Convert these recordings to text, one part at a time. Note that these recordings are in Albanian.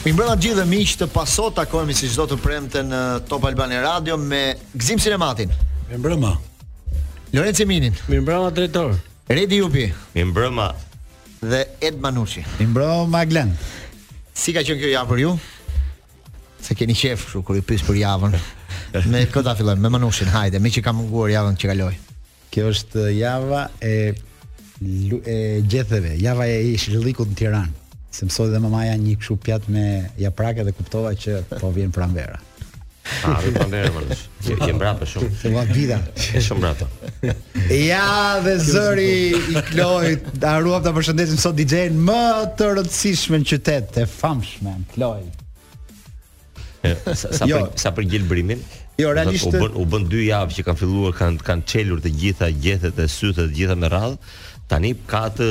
Mirëmbrëma gjithë ju miq të Pasot Takohemi si çdo të premte në Top Albania Radio Me Gzim Sinematin Mirëmbrëma Lorenc Eminin Mirëmbrëma drejtor Redi Jupi Mirëmbrëma Dhe Ed Manushi Mirëmbrëma Glen Si ka qenë kjo javë për ju? S'e keni qejf shumë kur ju pys për javën Me kë ta fillojmë, me Manushin, hajde Meqë ka munguar javën që kaloi Kjo është java e e gjetheve, java e jeshillikut në Tiranë. Se më solli dhe mamaja një kështu pjatë me japrake dhe kuptova që po vjen pranvera. Ah, pranvera, mërësh. Je, je mbrapa shumë. Se va vida. Je shumë mbrapa. Ja, dhe zëri i Kloit, harruam të përshëndesim sot DJ-në më të rëndësishme në qytet, e famshme, Kloi. sa, jo, për, sa për gjelbrimin. Jo, realisht u bën u bën dy javë që kanë filluar kanë kanë çelur të gjitha gjethet e sythet të gjitha me radhë. Tani ka atë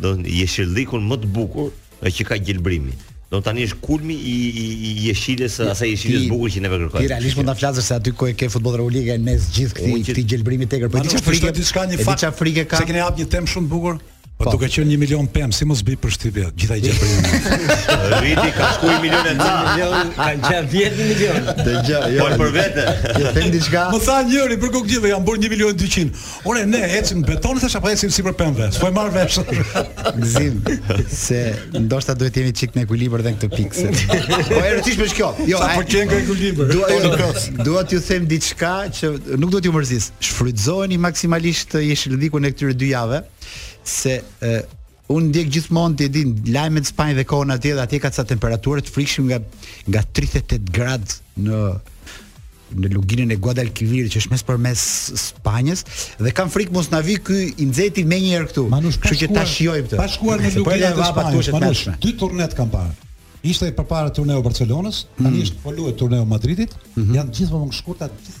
do jeshillikun më të bukur që ka gjelbrimi. Do tani është kulmi i i, i jeshiles, ja, asaj jeshiles bukur që neve kërkojmë. Ti realisht mund ta flasësh se aty ku e ke Futboll Republikë në mes gjithë këtij këtij gjelbrimi tekër, po diçka frikë, diçka një fakt. Diçka frikë ka. Se keni hap një temë shumë të bukur. Po, po duke qenë 1 milion pemë, si mos bëjë përshtypje, gjithaj gjë për një. Riti ka shku 1 milion e ta. Ka gjë 10 milion. Dëgjo, jo. Po për vete. Ju them diçka. Më tha njëri për kokë gjithë, janë bërë 1 milion 200. Ore ne ecim betonit thashë apo ecim sipër pemëve. S'po e marr vesh. Gzim. Se ndoshta duhet të jemi çik në ekuilibër dhe në këtë pikë se. Po e rëtish me shkjo. Jo, sa po qenë në ekuilibër. Dua t'ju them diçka që nuk do t'ju mërzis. shfrytëzojeni maksimalisht jeshillikun e këtyre dy javëve se e, unë ndjek gjithmonë ti din lajmet në Spanjë dhe kohën atje dhe atje ka ca temperatura të frikshme nga nga 38 gradë në në luginën e Guadalquivir që është mes përmes Spanjës dhe kam frikë mos na vijë ky i nxehti menjëherë këtu. Manush, Kështu që ta shijojmë këtë. Pa shkuar në po luginën e Spanjës, Manush, dy turne kam parë. Ishte përpara turneu i Barcelonës, tani mm. është po luhet turneu i Madridit, mm -hmm. janë gjithmonë me të shkurtra, gjithë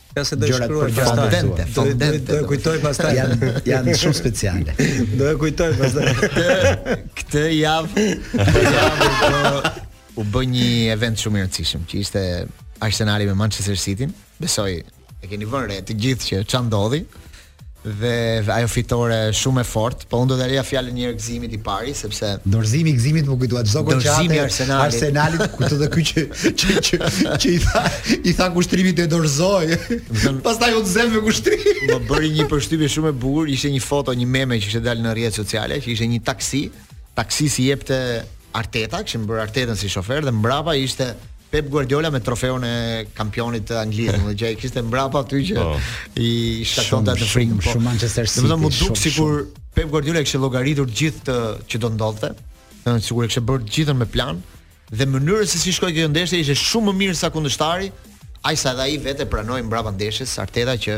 Ka se do të shkruaj pastaj. Fondente, fondente. Do e kujtoj pastaj. Janë janë shumë speciale. Do e kujtoj pastaj. Këtë javë, këtë javë u bë një event shumë i rëndësishëm, që ishte Arsenali me Manchester City. Besoj e keni vënë re të gjithë që ça ndodhi. dhe ajo fitore shumë e fortë, po unë do t'ia lija fjalën njëherë Gzimit i pari sepse dorëzimi i Gzimit më kujtohet çdo gjë që atë Arsenali. Arsenali kujto të ky që që që, që i tha i tha Kushtrimit e dorëzoj. Pastaj u zumë me Kushtrimin. Më bëri një përshtypje shumë e bukur, ishte një foto, një meme që kishte dalë në rrjetet sociale, që ishte një taksi taksisë i jepte Arteta, kishin bërë Artetën si shofer dhe mbrapa ishte Pep Guardiola me trofeun e kampionit të Anglisë, meqë e kishte mbrapa aty që po. i shkaktonte atë frikën. Po. Shumë Manchester City. Domethënë më duk sikur Pep Guardiola kishte llogaritur gjithë ato që do ndodhte. Domethënë sikur e kishte bërë gjithën me plan dhe mënyra se si shkoi kjo ndeshje ishte shumë më mirë se kundërshtari, aq sa edhe ai vetë pranoi mbrapa ndeshjes Arteta që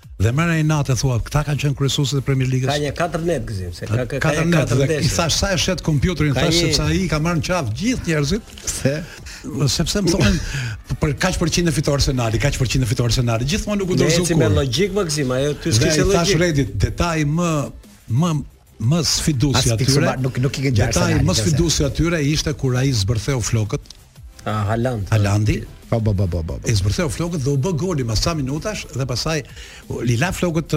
Dhe mër ai natë thua, këta kanë qenë kryesuesit e Premier Ligës. Ka një 4 net gëzim, se ka ka 4 net. Dhe i thash sa e shan kompjuterin, thash se ai ka marrë në qafë gjithë njerëzit. Se sepse më thonë për kaq për qind fiton Arsenali, kaq për qind fiton Arsenali, gjithmonë nuk u dorëzu. Ne me logjik mo Gëzim, ajo ty s'ke logjik. Dhe i thash Redit, detaj më më Më sfidus i atyre. Nuk nuk i ke gjatë. Detaj më sfidus i atyre ishte kur ai zbërtheu flokët. Ah, Haaland. Haalandi. Po po po po. E zbërtheu flokët dhe u bë goli pas sa minutash dhe pastaj i la flokët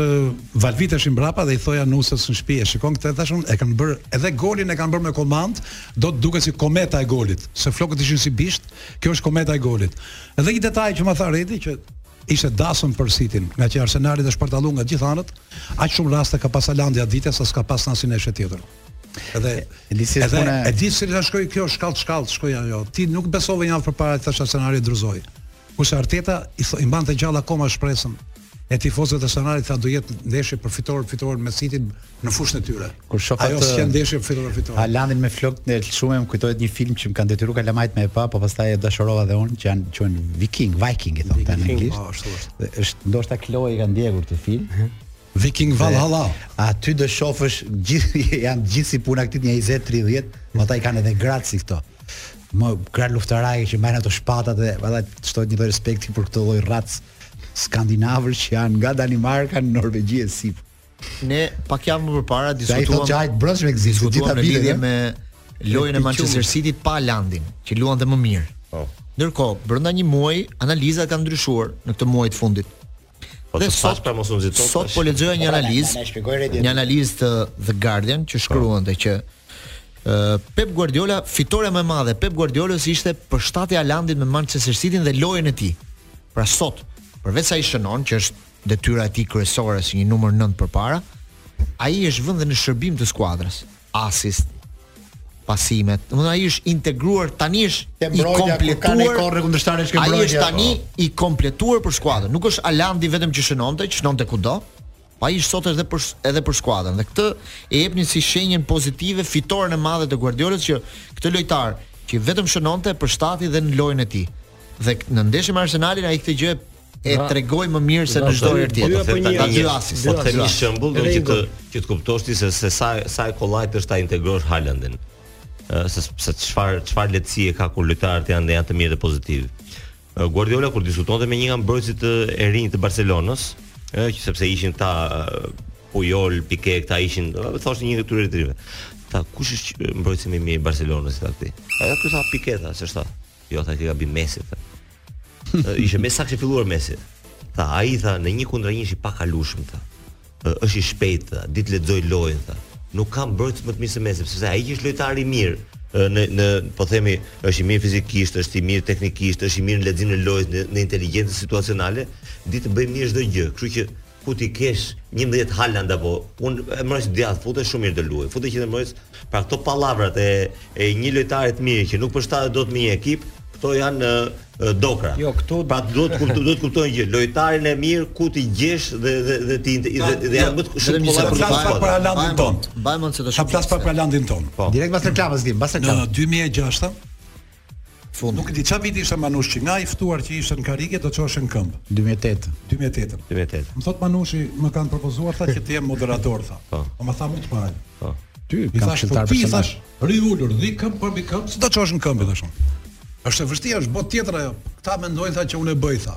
valviten mbrapa dhe i thoja nusës në shtëpi e shikon këtë tash e kanë bër edhe golin e kanë bër me komand do të duket si kometa e golit se flokët ishin si bisht kjo është kometa e golit edhe një detaj që më tha Redi që Ishte dasëm për Cityn, nga që Arsenali u shpartallu nga gjithë anët, aq shumë raste ka pas Haaland atë ditë sa s'ka pas në asnjë ndeshje tjetër. Edhe e di si edhe... e di si shkoi kjo shkallë shkallë shkoi ajo. Ti nuk besove javë përpara thash Arsenali u dorëzu. Kurse Arteta i, i mbante gjallë akoma shpresën e tifozëve të Arsenalit tha do jetë ndeshje për fitor, fitor me Cityn, në fushën e tyre. Kur shoh ajo atë, s'ka ndeshje për fitore fitore. Alandin me flok të lëshuar, më kujtohet një film që më kanë detyruar kalamajt me e pa, po pastaj e dashurova dhe unë që janë quhen Viking, Viking i thonë tani anglisht. Po, ashtu është. Dhe është ndoshta Klo e ka ndjekur këtë film. Viking Valhalla. Aty do shofësh gjithë janë gjithë si puna këtij një 20 30, po ata i kanë edhe gratë si këto më gra luftëtare që mbajnë ato shpatat dhe valla shtohet një lloj respekti për këtë lloj rrac skandinavësh që janë nga Danimarka në Norvegji e si. Ne pak javë më përpara diskutuam. Ai thotë që hajt brësh me Gzim, diskutuam në lidhje me lojën e Manchester City pa Alandin, që luante më mirë. Po. Ndërkohë, brenda një muaji analizat kanë ndryshuar në këtë muaj të fundit. Po dhe sot pra mos u nxitoni. Sot po lexoja një analizë, një analizë të The Guardian që shkruante që Pep Guardiola fitorja më e madhe e Pep Guardiolas ishte përshtatja e Alandit me Manchester City dhe lojën e tij. Pra sot, përveç se ai shënon që është detyra e tij kryesore si një numër 9 përpara, ai është vënë dhe në shërbim të skuadrës. Asist, pasimet. Domethënë ai është integruar tani është i kompletuar. Ai korre kundërshtare është Ai është tani po. i kompletuar për skuadrën. Nuk është Alandi vetëm që shënonte, që shënonte kudo. Po ai sot edhe për edhe për skuadrën. Dhe këtë e jepnin si shenjën pozitive fitoren e madhe të Guardiolës që këtë lojtar që vetëm shënonte e përshtati dhe në lojën e tij. Dhe në ndeshjen me Arsenalin ai këtë gjë e pra, tregoi më mirë se në çdo herë tjetër. Po të them tani, po të them një shembull që të që të kuptosh ti se se sa sa e kollajt është ta integrosh Haalandin. Se se çfarë çfarë lehtësie ka kur lojtarët janë janë të mirë dhe pozitiv. Guardiola kur diskutonte me një nga mbrojtësit e rinj të Barcelonës, ë që sepse ishin ta Puyol, Pique, këta ishin, do thosh një nga këtyre të rinjve. Ta kush është mbrojtësi më i mirë i Barcelonës i tha këtij? A jo, ky tha Pique, tha, s'është. Jo, tha, je gabim Messi. Tha. Ishte me sa kishte filluar Messi. Tha, ai tha në një kundra një i pakalueshëm tha. Është i shpejtë, tha, di të lexojë lojën tha. Nuk kam mbrojtës më të mirë se Messi, sepse ai që është lojtar i mirë në në po themi është i mirë fizikisht, është i mirë teknikisht, është i mirë në leximin e lojës, në, në inteligjencën situacionale, di të bëjë mirë çdo gjë. Kështu që ku t'i kesh 11 Haaland apo unë e mbroj se Diaz futet shumë mirë të luajë. Futet që të mbrojë pra këto pallavrat e e një lojtari të mirë që nuk përshtatet dot me një ekip, këto janë dokra. Jo, këtu pra duhet të kuptojnë, duhet të kuptojnë gjë. Lojtarin e mirë ku t'i gjesh dhe dhe dhe ti dhe, dhe, dhe janë më të shumë kollaj për të pasur për Haalandin ton. Bajmon se të shoh. Sa plas për Haalandin ton. Po. Direkt pas reklamës dim, pas reklamës. Në 2006 Fund. Nuk e di çfarë viti ishte Manushi që nga i ftuar që ishte në karrige do çohej në këmbë. 2008. 2008. 2008. Më thot Manushi, më kanë propozuar tha që të jem moderator tha. Po. Po më tha mund të bëj. Po. Ty i thash po ti thash, rri ulur, hidh këmbë përmbi këmbë, s'do çosh në këmbë thash. Është e vështirë, është botë tjetër ajo. Këta mendojnë tha që unë e bëj tha.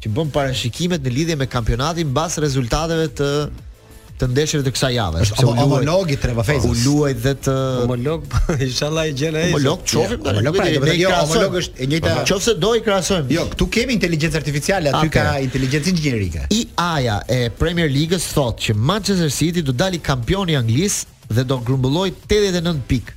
që bën parashikimet në lidhje me kampionatin mbas rezultateve të të ndeshjeve të kësaj jave. Është u homolog i Trevafezës. U luaj dhe të homolog, inshallah i gjen ai. Homolog çofim tani. Homolog tani, vetëm jo, homolog është e njëjta. Nëse do i krahasojmë. Jo, këtu kemi inteligjencë artificiale, aty ka inteligjencë inxhinierike. IA-ja e Premier Ligës thotë që Manchester City do dali kampioni i Anglisë dhe do grumbullojë 89 pikë.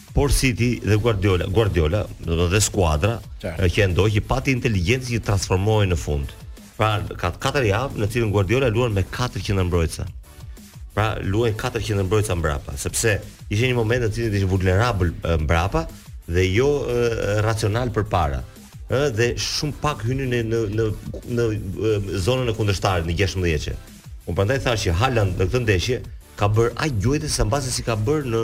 por City dhe Guardiola, Guardiola, do të dhe skuadra që e ndoqi pati inteligjencë që transformohej në fund. Pra, ka 4 javë në cilën Guardiola luan me 4 qendërmbrojtëse. Pra, luajnë 4 qendërmbrojtësa mbrapa, sepse ishte një moment në cilin ishte vulnerabël mbrapa dhe jo e, racional përpara ë dhe shumë pak hynin në në në, në zonën e kundërshtarit në 16-çe. Unë prandaj thashë që Haaland në këtë ndeshje ka bër aq gjuajtje sa mbase s'i ka bër në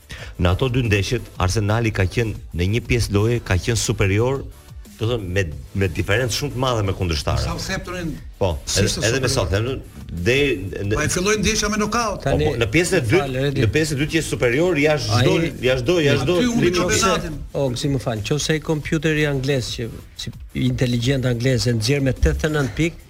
Në ato dy ndeshjet Arsenali ka qenë në një pjesë loje ka qenë superior, domethënë me me diferencë shumë të madhe me kundërshtarët. Southamptonin. Po, edhe, edhe me Southampton deri në Po e filloi ndeshja me nokaut. Po, po, në pjesën e dytë, në pjesën e dytë je superior jashtë çdo jashtë çdo jashtë çdo logjike. O, si më fal, nëse kompjuteri anglez që s'i inteligjent anglez e nxjerr me 89 pikë,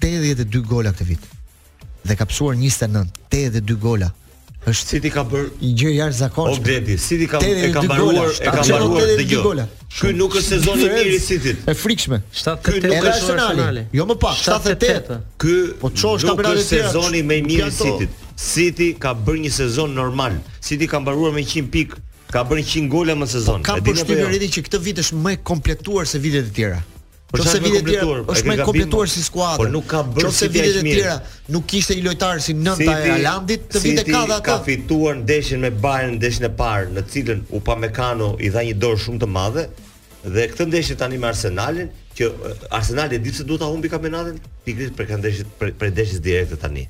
82 gola këtë vit. Dhe ka pësuar 29, 82 gola. Është City ka bër një gjë jashtëzakonshme. O Gledi, City ka e ka mbaruar, e ka mbaruar këtë gjë. Ky nuk është sezoni i mirë i Cityt. E frikshme. 78 nuk është Arsenali. Jo më pak, 78. Ky po çosh ka bërë sezoni më i mirë i Cityt. City ka bërë një sezon normal. City ka mbaruar me 100 pikë, ka bërë 100 gola në sezon. Po, kam përshtypjen jo? që këtë vit është më e komplektuar se vitet e tjera. Nëse vite të tjera është më e kompletuar si skuadër. Por nuk ka bërë si vitet e tjera, nuk kishte një lojtar si nënta e Haalandit, këtë vit e ka dhe atë. Ka fituar ndeshjen me Bayern, ndeshjen e parë në cilën Upamecano i dha një dorë shumë të madhe dhe këtë ndeshje tani me Arsenalin që Arsenali e di pse duhet ta humbi kampionatin, pikërisht për këtë ndeshje, prej ndeshjes direkte tani.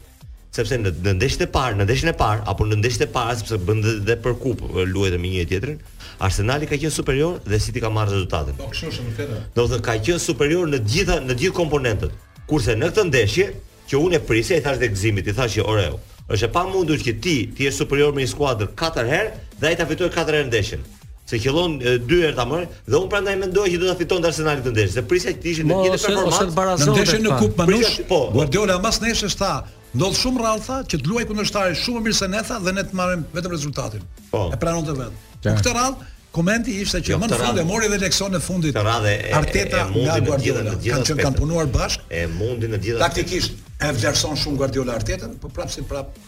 sepse në në ndeshjen e parë, në ndeshjen e parë apo në ndeshjen e parë sepse bën dhe, dhe për kupë luajtën me njëri-tjetrin, Arsenali ka qenë superior dhe City ka marrë rezultatin. Po kështu është e vërtetë. Do të thotë ka qenë superior në të gjitha në gjithë komponentët. Kurse në këtë ndeshje që unë e prisja i thashë dhe Gëzimit, i thashë që ore, është e pamundur që ti të jesh superior me një skuadër 4 herë dhe ai ta fitojë 4 herë ndeshjen. Se qëllon dy herë ta marrë dhe unë prandaj mendoj që do ta fitonte Arsenali këtë ndeshje, se prisja që të ishte në të njëjtën performancë. Në ndeshjen në Kupë Manush, po, po. Guardiola mbas ndeshjes tha, ndodh shumë rrallë tha që të luajë kundërshtari shumë më mirë se ne tha dhe ne të marrim vetëm rezultatin. Po. E pranonte vetë. Po këtë radhë komenti ishte që jo, më në fund e mori edhe leksionin e fundit. Të radhës e, Arteta e, e nga Guardiola kanë qenë kanë punuar bashkë. E mundi në gjithë taktikisht e vlerëson shumë Guardiola Artetën, po prapë si prapë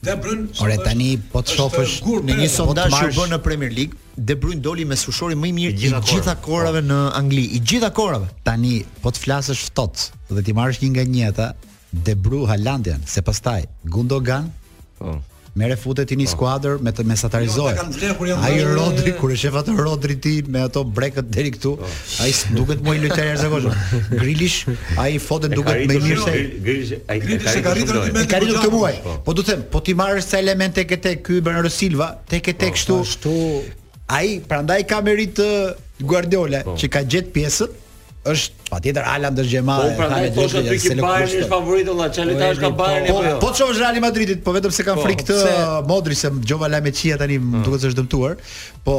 De Bruyne Ore tani po të shofësh në një sondazh që bënë në Premier League, De Bruyne doli mesfushori më i mirë i gjitha kohërave po. në Angli, i gjitha kohërave. Tani po të flasësh ftohtë dhe t'i marrësh një nga një këta, De Bruyne Haaland janë, se pastaj Gundogan. Po. Merre fute te një po. skuadër me të mesatarizohet. Jo, Ai Rodri kur e shef atë Rodri ti me ato brekët deri këtu, po. Ai duket një lojtar i zakonshëm. Grealish, ai Foden duket më mirë se Grealish, ai Grealish e ka rritur rendimentin, e ka rritur këtë muaj. Po. po do të them, po t'i marrësh si elemente ke tek ky Bernardo Silva, tek e tek po, kështu. Ai prandaj ka meritë Guardiola po. që ka gjet pjesët është patjetër Haaland do gjema. Po pra, ai thoshte aty që Bayern është favorit olla, çfarë lojtarësh ka Bayern apo jo? Po çosh Real Madridit, po vetëm se kanë po, frikë të Modri se Jova Lameçia tani mm. duket se është dëmtuar. Po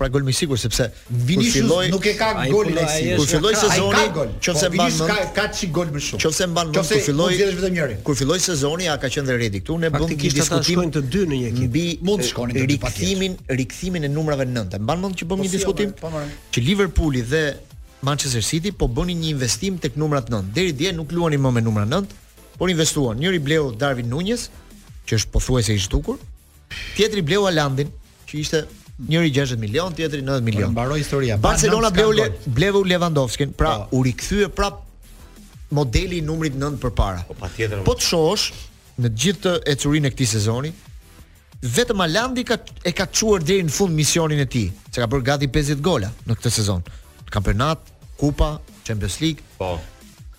Pra gol më i sigurt sepse Vinicius filloj, nuk e ka golin e sigurt. Kur filloi sezoni, nëse po, mban mend ka ka çi gol më shumë. Nëse mban mend kur filloi vetëm njëri. Kur filloi sezoni, ja ka qenë dhe Redi këtu, ne bëmë një diskutim ata të dy në një ekip. Mbi mund të shkonin të rikthimin, rikthimin e numrave 9. Mban mend që bëmë po një diskutim po, që Liverpooli dhe Manchester City po bënin një investim tek numrat 9. Deri dje nuk luanin më me numra 9, por investuan. Njëri bleu Darwin Nunez, që është pothuajse i zhdukur, Tjetri bleu Alandin, që ishte njëri 60 milion, tjetri 90 milion. Mbaroi historia. Barcelona bleu le, bleu Lewandowskin, pra pa. Po. u rikthye prap modeli i numrit 9 përpara. Po patjetër. Po të shohësh në gjithë ecurinë e këtij sezoni, vetëm Alandi ka e ka çuar deri në fund misionin e tij, se ka bërë gati 50 gola në këtë sezon. Kampionat, Kupa, Champions League. Po.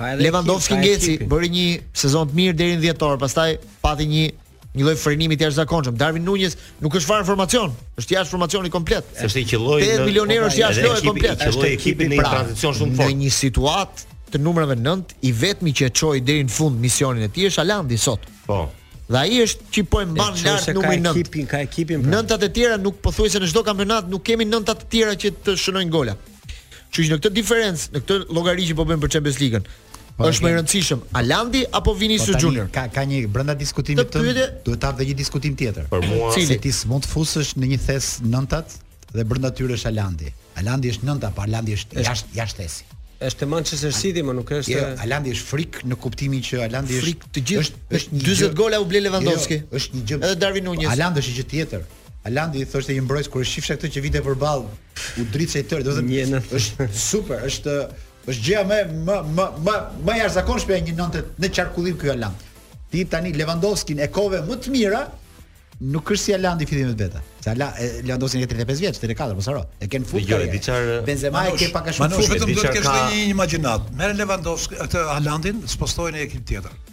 Lewandowski ngeci, bëri një sezon të mirë deri në dhjetor, pastaj pati një Një lloj frenimi të jashtëzakonshëm. Darwin Nunez nuk është fare formacion, është jashtë formacioni komplet. Se s'i qëlloi. 80 milionë euro është jashtë lojë komplet. Është një ekip në, pra, tranzicion shumë fort. Në një situatë të numrave 9, i vetmi që e çoi deri në fund misionin e tij është Alandi sot. Po. Dhe ai është që po e mban lart numrin 9. Ka ekipin, ka ekipin. Pra. Nënta të tjera nuk pothuajse në çdo kampionat nuk kemi nënta të tjera që të shënojnë gola. Kështu që në këtë diferencë, në këtë llogari që po bëjmë për Champions League-ën, Po, është më i rëndësishëm Alandi apo Vinicius po, Junior? Ka ka një brenda diskutimit tënd pyetje... duhet të vë një diskutim tjetër. Për mua Cili? se ti s'mund të fusësh në një thes nëntat dhe brenda tyre është Alandi. Alandi është nënta, po Alandi është jashtë jashtë thesi. Është te Manchester City, më nuk është. Jo, Alandi është frik në kuptimin që Alandi është frik të gjithë. Është është 40 gola u ble Lewandowski. Jo, jo, është një gjë. Edhe Darwin Nunez. Alandi është një gjë tjetër. Alandi i thoshte një mbrojtës kur e shifja këtë që vinte përballë u dridhsha i tërë, do të thotë është super, është Është gjëja më më më më më e jashtëzakonshme e një nënte në qarkullim ky Haaland. Ti tani Lewandowskin e kohëve më të mira, nuk është si Haaland i fillimit vetë. Se Ala Lewandowski ka 35 vjeç, 34 mos harro. E ke në fund karriere. Di çfarë Benzema e ke pak a shumë fund. Vetëm duhet të kesh një imagjinatë. Merre Lewandowski atë Haalandin, spostoje në ekip tjetër.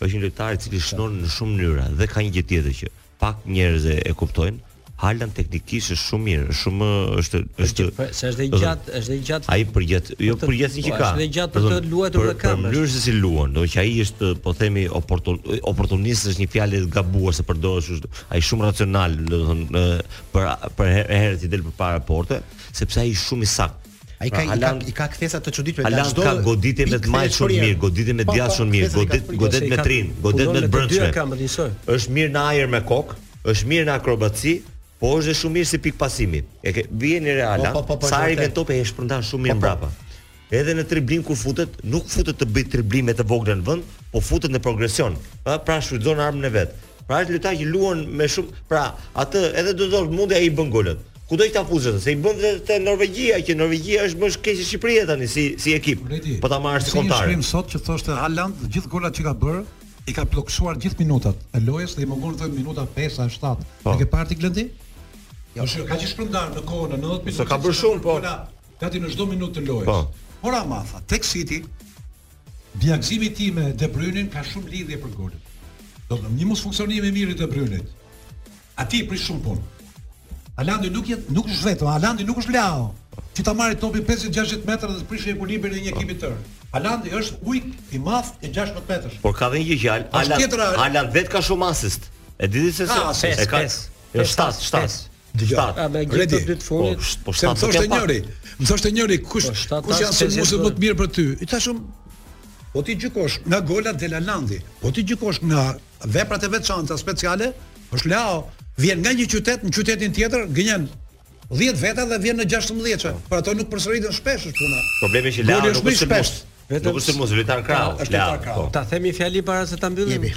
Është një lojtar i cili shënon në shumë mënyra dhe ka një gjë tjetër që pak njerëz e kuptojnë, Haaland teknikisht është shumë mirë, është shumë është është se është i gjatë, është i gjatë. Ai për gjatësinë, jo për gjatësinë që ka. Është i gjatë për të luajtur me këmbë. Për mënyrën se si luan, do që ai është po themi oportun oportunist është një fjalë e gabuar se përdoret keq, është ai shumë racional, do të thotë për për herët i del përpara porte, sepse ai shumë i saktë. Ai ka i ka i ka kthesa të çuditshme. Alan ka goditje me të majtë shumë mirë, goditje me të djathtë shumë mirë, godit godet me trinë, godet me të brendshme. Është mirë në ajër me kokë, është mirë në akrobaci, po është shumë mirë si pikë pasimi. E ke, vjen në Real. Po, po, po, sa i vjen topi e shpërndan shumë mirë mbrapa. Edhe në triblim kur futet, nuk futet të bëjë triblime të vogla në vend, po futet në progresion. Pra, pra shfrytëzon armën e vet. Pra është lojtar që luan me shumë, pra atë edhe do të thotë mund ai i bën golët. Kudo ta fusësh se i bën dhe te Norvegjia që Norvegjia është më keq se Shqipëria tani si si ekip. Leti, po ta marrësh si kombëtare. Shkrim sot që thoshte Haaland të gjithë golat që ka bërë i ka bllokuar gjithë minutat e lojës dhe i mungon vetëm minuta 5 a 7. Po. E ke parë ti Glendi? Jo, ja, ka qenë shpërndarë në kohën e 90 minuta. Se ka bërë shumë po. Gati në çdo minutë të lojës. Po. Por ama tha, tek City Dialogimi i tij me De Brynin ka shumë lidhje për golin. Do të thotë, një mosfunksionim i mirë i De Brynit, atij i prish shumë punë. Halandi nuk jet, nuk është vetë, Halandi nuk është Leao, që ta marrë topin pesëdhjetë, gjashtëdhjetë metra dhe të prishë ekuilibrin e një ekipi të tërë. Halandi është ujk i madh i gjashtëmbëdhjetë metrash. Por ka dhe një gjë që Haland, Halandi vetë ka shumë asist. E di ti se si? Ka asist. E ka. Pesë, pesë. Jo, shtatë, shtatë. Dëgjo. A me gjithë të dy të fundit? Po, po shtatë. Më thoshte njëri, më thoshte njëri kush po, kush janë sulmuesit më të mirë për ty. I thashë Po t'i gjykosh nga golat është Halandi. Po t'i gjykosh nga veprat e veçanta speciale, është Leao, vjen nga një qytet në qytetin tjetër, gënjen 10 veta dhe vjen në 16-she. Po. Por ato nuk përsëriten shpesh është puna. Problemi është Leao nuk është shpesh. Vetëm është mos lojtar krahu. Është lojtar krahu. Po. Ta themi fjali para se ta mbyllim.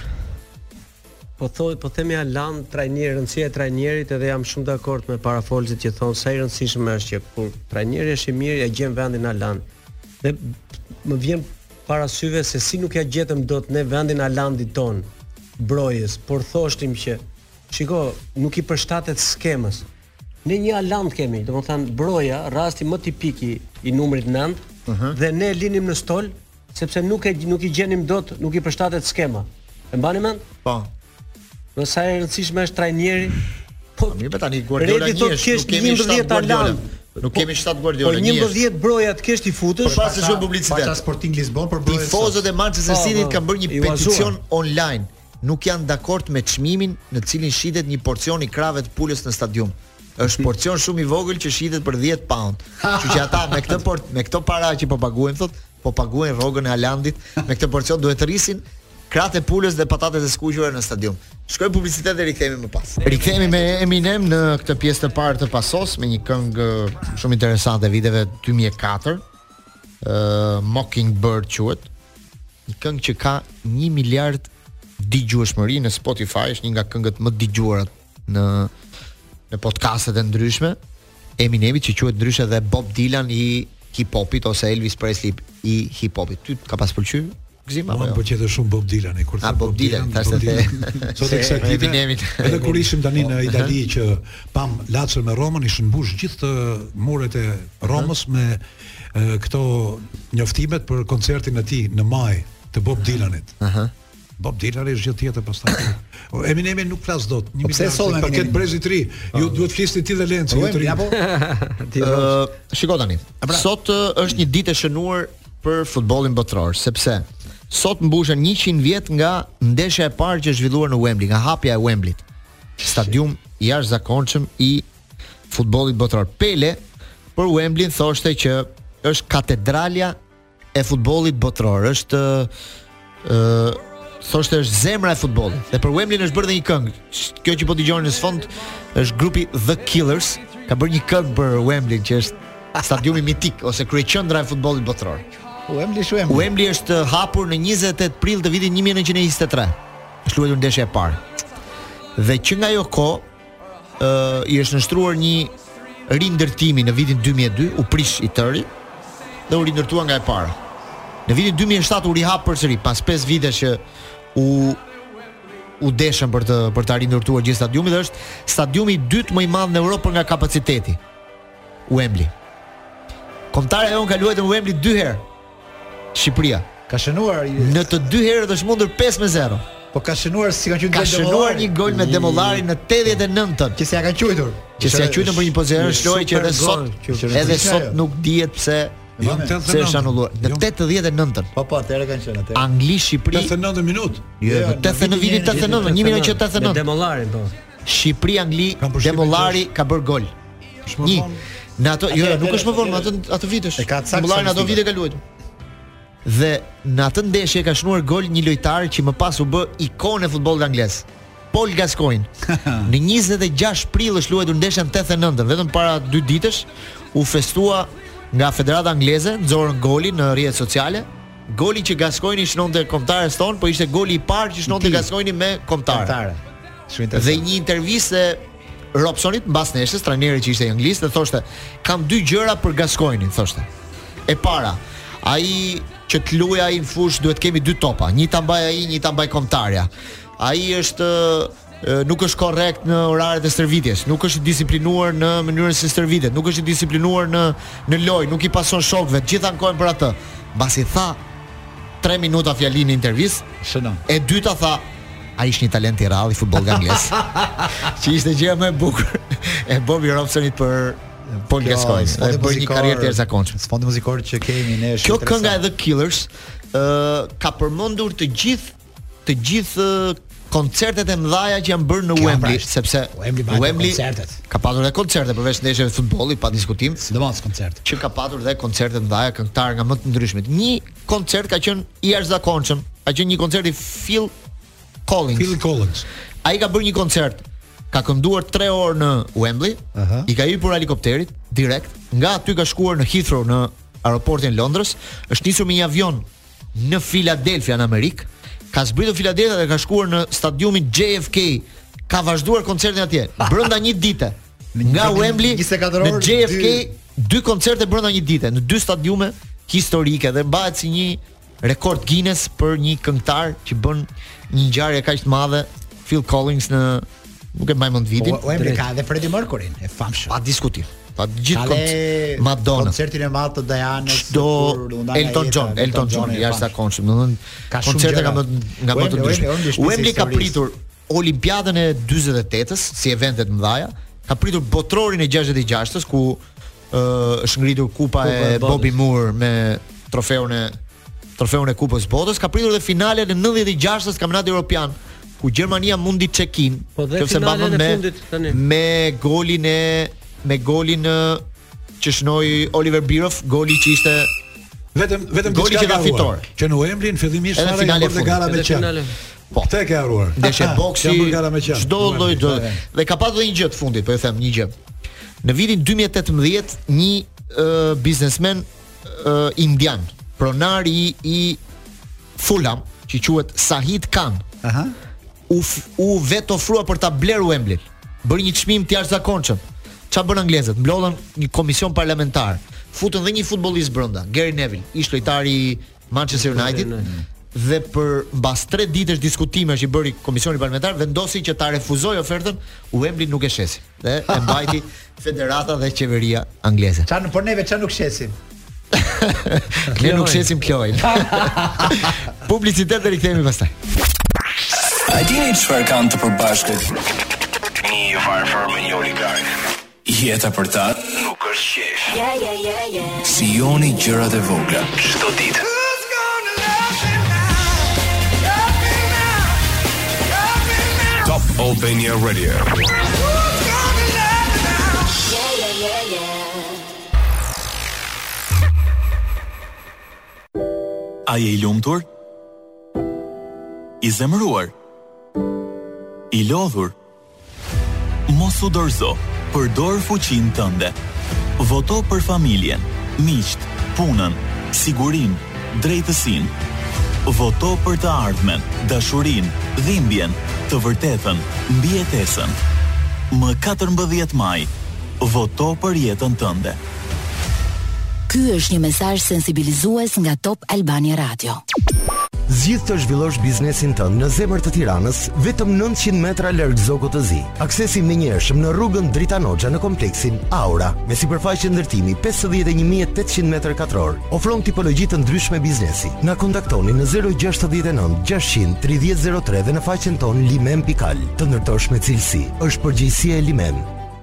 Po thoj, po themi Haland, trajneri, rëndësia e trajnerit edhe jam shumë dakord me parafolësit që thonë sa i rëndësishëm është që kur trajneri është i mirë ia gjen vendin Haland. Dhe më vjen parasyve se si nuk ia gjetëm dot ne vendin Halandit tonë, Brojës, por thoshtim që shiko, nuk i përshtatet skemës. Ne një Haland kemi, domethënë Broja, rasti më tipik i, i numrit 9, uh -huh. dhe ne e linim në stol, sepse nuk, e, nuk i gjenim dot, nuk i përshtatet skema. E mbani mend? Po. Në sa e rëndësishme është trajneri? Po, po mirë, tani Guardiola një është, nuk kemi 11 Guardiola. Nuk kemi 7 po, Guardiola, një është. Po 11 Broja të kesh t'i futësh, pastaj shkojmë publicitet. Pas Sporting Lisbon për Brojën. Tifozët e Manchester City-t po, kanë bërë një peticion online. Nuk janë dakord me çmimin me të cilin shitet një porcion i krahëve të pulës në stadium. Është porcion shumë i vogël që shitet për dhjetë paund. Kështu që ata me këtë por me këto para që po paguajnë thotë, po paguajnë rrogën e Halandit, me këtë porcion duhet të rrisin krahët e pulës dhe patatet e skuqura në stadium. Shkojmë në publicitet dhe rikthehemi më pas. Rikthehemi me Eminem në këtë pjesë të parë të Pasos me një këngë shumë interesante e viteve 2004. Ë uh, Mockingbird quhet. Një këngë që ka 1 miliard dëgjueshmëri në Spotify, është një nga këngët më të dëgjuara në në podcastet e ndryshme. Eminemi që quhet ndryshe dhe Bob Dylan i hip hopit ose Elvis Presley i hip hopit. Ty ka pas pëlqyer? Gëzim apo jo? Më pëlqen shumë Bob Dylan e kur tha Bob Dylan, thashë se sot e kësaj dite. Edhe kur ishim tani në Itali që pamë Lacion me Romën, ishin mbush gjithë muret e Romës me këto njoftimet për koncertin e tij në maj të Bob Dylanit. Aha. Bob Dylan është gjë tjetër pastaj. Po Eminem nuk flas dot. Një miliard. Po për këtë brezit të ri? Ju duhet të flisni ti dhe Lenci, ju të ri. Apo. Ti. Shiko tani. Pra- sot është një ditë e shënuar për futbollin botëror, sepse sot mbushen 100 vjet nga ndeshja e parë që është zhvilluar në Wembley, nga hapja e Wembley. Stadium i jashtëzakonshëm i futbollit botëror. Pele për Wembley thoshte që është katedralja e futbollit botëror. Është ë thoshte është zemra e futbollit. Dhe për Wembley është bërë dhe një këngë. Kjo që po dëgjoni në sfond është grupi The Killers, ka bërë një këngë për Wembley që është stadiumi mitik ose kryeqendra e futbollit botëror. Wembley është Wembley. Wembley është hapur në 28 prill të vitit 1923. Është luajtur ndeshja e parë. Dhe që nga ajo kohë i është nënshtruar një rindërtimi në vitin 2002, u prish i tëri dhe u rindërtua nga e para. Në vitin 2007 u rihap përsëri pas 5 vitesh që u u deshën për të për ta rindërtuar gjithë stadiumin dhe është stadiumi i dytë më i madh në Evropë për nga kapaciteti. Wembley. Kombëtarja jonë ka luajtur në Wembley dy herë. Shqipëria. Ka shënuar në të dy herët është mundur 5 me 0. Po ka shënuar si ka qenë ka shënuar një gol me Demollarin në 89-ën. Që s'ia kanë quajtur. Që s'ia quajtën për një pozicion jashtë loje që edhe sot edhe sot nuk dihet pse Jo, jo se është anulluar. Në 89-ën. Po po, atëherë kanë qenë atëherë. Angli Shqipëri 89 minutë. Jo, jo në 89 vitin 89, 1989. Demollarin po. Shqipëri Angli Demollari ka bërë gol. Shumë një. Në ato jo, jo nuk është më vonë, atë ato vitesh. E ka cak. Demollari ato vite ka luajtur. Dhe në atë ndeshje ka shënuar gol një lojtar që më pas u bë ikonë e futbollit anglez. Paul Gascoigne. në 26 prill është luajtur ndeshja në 89, vetëm para 2 ditësh u festua nga Federata Angleze, nxorën golin në rrjetet sociale, goli që Gascoigne i shënonte kombëtares tonë, po ishte goli i parë që shënonte Gascoigne me kombëtaren. Shumë interesant. Dhe një intervistë Robsonit mbas ndeshjes, trajneri që ishte i Anglisë dhe thoshte, kam dy gjëra për Gaskoinin, thoshte. E para, ai që të luajë ai në fushë duhet të kemi dy topa, një ta mbajë ai, një ta mbajë kombëtarja. Ai është nuk është korrekt në oraret e stërvitjes, nuk është i disiplinuar në mënyrën si stërvitet, nuk është i disiplinuar në në lojë, nuk i pason shokëve, gjithë ankohen për atë. Mbasi tha, 3 minuta fjalim në intervistë. Shënon. E dyta tha, ai ishte një talent i rrallë i futbollit anglez. që ishte gjëja më e bukur e Bobby Robsonit për Paul Gascoigne. Ai bëri një karrierë të jashtëzakonshme. Sfondi muzikor që kemi ne është Kjo kënga e The Killers ë uh, ka përmendur të gjithë të gjithë koncertet e mëdha që janë bërë në Kjo Wembley, pra, sepse Wembley, Wembley koncertet. ka patur edhe koncerte përveç ndeshjeve të futbollit pa diskutim, sidomos koncerte. Që ka patur edhe koncerte të mëdha këngëtar nga më të ndryshmit. Një koncert ka qenë i jashtëzakonshëm, ka qenë një koncert i Phil Collins. Phil Collins. Ai ka bërë një koncert ka kënduar 3 orë në Wembley, uh -huh. i ka hipur helikopterit direkt, nga aty ka shkuar në Heathrow në aeroportin e Londrës, është nisur me një avion në Filadelfia në Amerikë. Ka zbritur Filadelfia dhe ka shkuar në stadiumin JFK. Ka vazhduar koncertin atje brenda një dite. Nga Wembley në JFK dy koncerte brenda një dite në dy stadiume historike dhe mbahet si një rekord Guinness për një këngëtar që bën një ngjarje kaq të madhe Phil Collins në Nuk e mbaj mend vitin. Po, Wembley ka edhe Freddie Mercury, e famshme. Pa diskutim. Pa gjithë koncertet Madonna. Koncertin e madh të Dianës do Elton John, Elton John i jashtëzakonshëm. Ka shumë koncerte nga nga më të ndryshme. Wembley ka pritur Olimpiadën e 48-s si eventet e mëdhaja, ka pritur botërorin e 66-s ku është ngritur kupa e Bobby Moore me trofeun e trofeun e Kupës së Botës, ka pritur dhe finalen e 96-s të Kampionatit Evropian, ku Gjermania mundi Çekinë, po dhe sepse mbanon me fundit, me golin e me golin e, që shënoi Oliver Bierhoff, goli që ishte i vetmi, i vetmi goli që ka fituar. Që në Wembley në fillimisht fare ka bërë gara me qen. Po. Këtë ke harruar. Ndeshje boksi. Çdo lloj do. Dhe ka pasur një gjë të fundit, po e them një gjë. Në vitin 2018, një uh, biznesmen uh, indian, pronari i, i Fulham, që quhet Shahid Khan. Aha. U u vetofrua për ta blerë Wembley. Bëri një çmim të jashtëzakonshëm. Çfarë bënë anglezët? Mblodhën një komision parlamentar. Futën dhe një futbollist brenda, Gary Neville, ish lojtari Manchester United dhe përmbas 3 ditësh diskutime që i bëri Komisioni Parlamentar vendosi që ta refuzojë ofertën, Wembley nuk e shesim. Dhe e mbajti federata dhe qeveria angleze. Ça, po neve ça nuk shesim. Ne nuk shesim klojnë. Publicitet dhe rikthehemi pastaj. A dini çfarë kanë të përbashkët? Një i varfër me një oligark. Jeta për ta nuk është qesh. Shijoni gjërat e vogla çdo ditë. Top Albania Radio. A je i lumtur? I zemëruar? I lodhur? Mos u dorëzo, përdor fuqinë tënde. Voto për familjen, miqtë, punën, sigurinë, drejtësinë. Voto për të ardhmen, dashurinë, dhimbjen, të vërtetën, mbijetesën. Më katërmbëdhjetë maj, voto për jetën tënde. Ky është një mesazh sensibilizues nga Top Albania Radio. Zgjidh të zhvillosh biznesin tënd në zemër të Tiranës, vetëm 900 metra larg Zogut të Zi. Aksesi i menjëhershëm në rrugën Dritan Hoxha në kompleksin Aura, me sipërfaqe ndërtimi 51800 metër katror, ofron tipologji të ndryshme biznesi. Na kontaktoni në 069 600 3003 dhe në faqen tonë limen.al. Të ndërtosh me cilësi është përgjegjësia e Limen.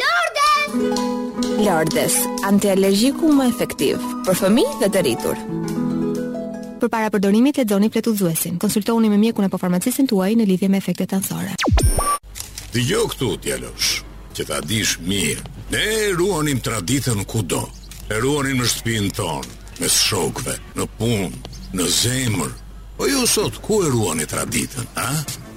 Lordes! Lordes, antialergjiku më efektiv për fëmijë dhe të rritur. Përpara përdorimit lexoni fletudhëzuesin. Konsultohuni me mjekun apo farmacistin tuaj në lidhje me efektet anësore. Dëgjo këtu, djalosh, që ta dish mirë. Ne e ruanim traditën kudo. E ruanim në shtëpinë tonë, mes shokëve, në punë, në zemër. Po ju sot, ku e ruani traditën, a?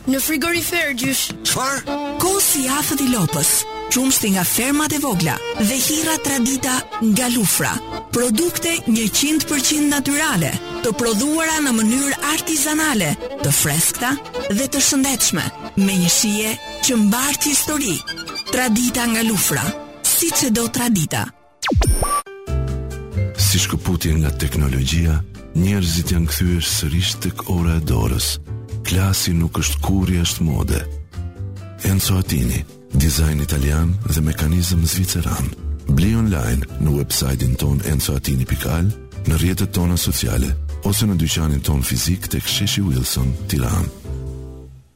Në frigorifer gjysh. Çfarë? Kosi, gjalpët i lopës, qumështi nga fermat e vogla dhe hirra tradita nga Lufra. Produkte 100% natyrale, të prodhuara në mënyrë artizanale, të freskëta dhe të shëndetshme, me një shije që mbart histori. Tradita nga Lufra, siç e do tradita. Si shkëputje nga teknologjia, njerëzit janë kthyer sërish tek ora e dorës. Klasi nuk është kurrë jashtë mode. Enzo Attini, dizajn italian dhe mekanizëm zviceran. Bli online në website-in tonë enzoattini.al, në rrjetet tona sociale ose në dyqanin tonë fizik tek Sheshi Wilson, Tiranë.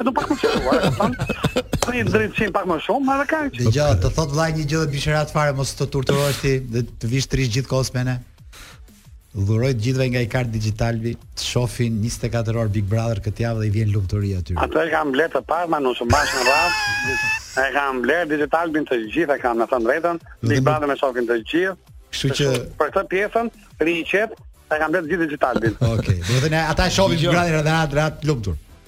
E do pak më shkuar, e thon. Ai drejtësi pak më shumë, edhe kaq. Dëgjo, të thotë vllai një gjë dhe bisherat fare mos të torturohesh ti dhe të vish trish gjithë kohës me ne. Dhuroji të gjithëve nga një kartë Digitalbi, të shofin 24 orë Big Brother këtë javë dhe i vjen lumturia aty. Ato e kam blerë të parë, ma nuk së bashkë në rrasë, e kam blerë Digitalbin të gjithë e kam me thënë të drejtën, Big Brother me shofin të gjithë, Kështu që për këtë pjesën, rri i qetë, e kam blerë gjithë Digitalbin. Okej, okej. Domethënë ata e shofin Big Brother dhe janë të lumtur.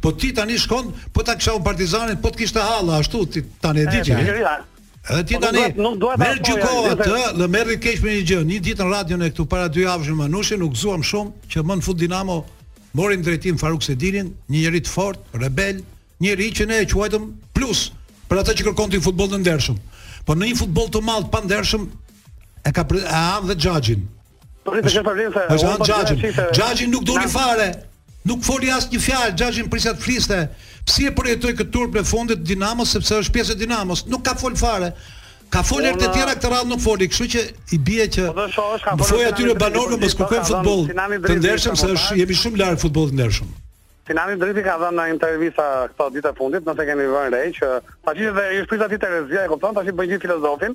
Po ti tani shkon, po ta kisha unë Partizanin, po të kishte halla ashtu ti tani e di ti. Edhe ti po tani nuk dua ta gjykoj atë, le merre keq me një gjë. Një ditë në radion këtu para dy javësh me Manushin u gëzuam shumë që më në fund Dinamo mori në drejtim Faruk Sejdinin, një njeri të fortë, rebel, njeri që ne e quajtëm plus për atë që kërkon ti futboll të ndershëm. Po në një futboll të madh të pandershëm e ka e han dhe xhaxhin. Po ti ke problem se është Xhaxhi. Xhaxhi nuk doli fare. Nuk foli asnjë fjalë, Xhaxhin prisja të fliste. Si e përjetoi këtë turp të fundit Dinamos sepse është pjesë e Dinamos, nuk ka fol fare. Ka fol herë të tjera këtë radhë nuk foli, kështu që i bie që po në fojë aty në banorë në mos kërkojnë futboll. Të ndershëm se është jemi shumë larg futbollit të ndershëm. Sinani Driti ka dhënë një intervistë këto ditët e fundit, nëse keni vënë re që tash dhe ju shprita ti Terezia e kupton, tash bën gjithë filozofin,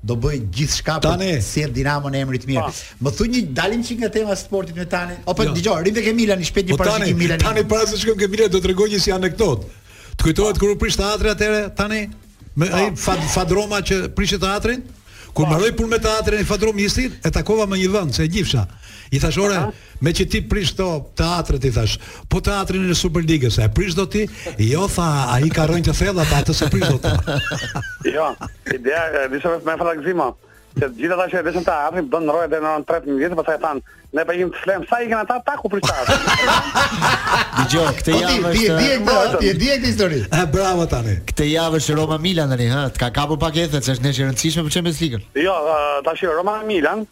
do bëj gjithçka për të sjell Dinamon te emri i mirë. Më thuaj dalim një çik nga tema e sportit me Tanin. O po jo. dëgjoj, rrim tek Milani shpejt një parashikim Milani. Tani para se shkojmë ke Milani do të tregoj një si anekdot. Të kujtohet kur u prish teatri atëre Tani me ai fat fadroma që prishte teatrin? Kur mbaroi punë me teatrin fadromisti, e takova në një vend se e njifsha. I thash ore, Meqë ti prish këto teatrot i thash, po teatrin e Superligës, e prish do ti? Jo, tha, ai ka rrënjë të thella, atë s'e prish do ti. jo, ideja, disa vështë me falak zima, se gjithë ata që e prishën teatrin, bënë roje dhe në orën tre të një vjetë, pastaj thanë, Ne po ikim të flem, sa ikën ata tak u prish teatri. Dëgjo, këtë po javë është. Ti e di, ti e di këtë histori. Ha bravo Tani. Këtë javë është Roma Milan Tani, ha. Të ka kapur pak ethet, se është ndeshje e rëndësishme për Champions League. Jo, tash Roma Milan,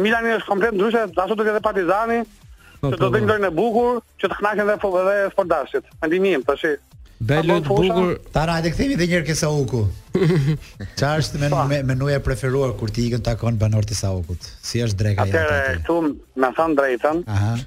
Milani është komplet ndryshe, ashtu do të jetë Partizani, po, që do po, të bëjnë lojën e bukur, që të kënaqen edhe edhe sportdashit. Mendimi im tash. Belu të bukur. Tara, hajde kthehemi edhe një herë ke Sauku. Çfarë është me me menuja e preferuar kur ti ikën takon banorët e Saukut? Si është dreka jote? Atëherë këtu na thuj të drejtën. Aha.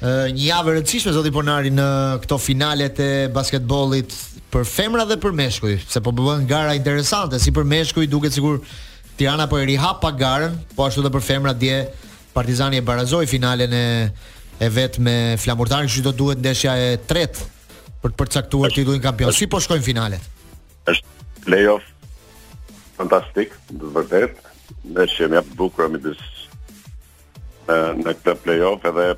një javë e rëndësishme zoti Ponari në këto finalet e basketbollit për femra dhe për meshkuj, se po bëhen gara interesante, si për meshkuj duket sikur Tirana po e rihap prapë garën, po ashtu edhe për femra dje Partizani e barazoi finalen e e vet me Flamurtarin, kështu do duhet ndeshja e tretë për të përcaktuar titullin kampion. Si po shkojnë finalet? Është playoff fantastik, vërtet, ndeshje më e bukur midis në këtë play-off edhe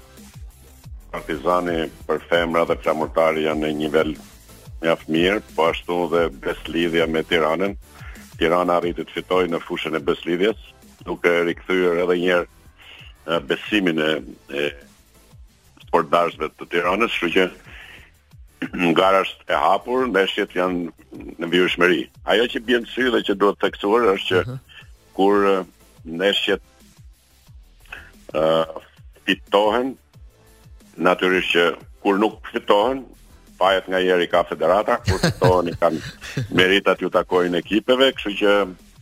Partizani për femra dhe Flamurtari janë në një nivel mjaft mirë, po ashtu dhe Besëlidhja me Tiranën. Tirana arriti të fitojë në fushën e Besëlidhjes, duke rikthyer edhe një herë besimin e, e sportdashësve të Tiranës, kështu që gara është e hapur, ndeshjet janë në vijueshmëri. Ajo që bie në sy dhe që duhet theksuar është që uh mhm. -huh. Kur ndeshjet ë uh, fitohen, natyrisht që kur nuk fitohen, fajet ngaherë i ka federata, kur fitohen i kanë meritat, ju takojnë ekipeve, kështu që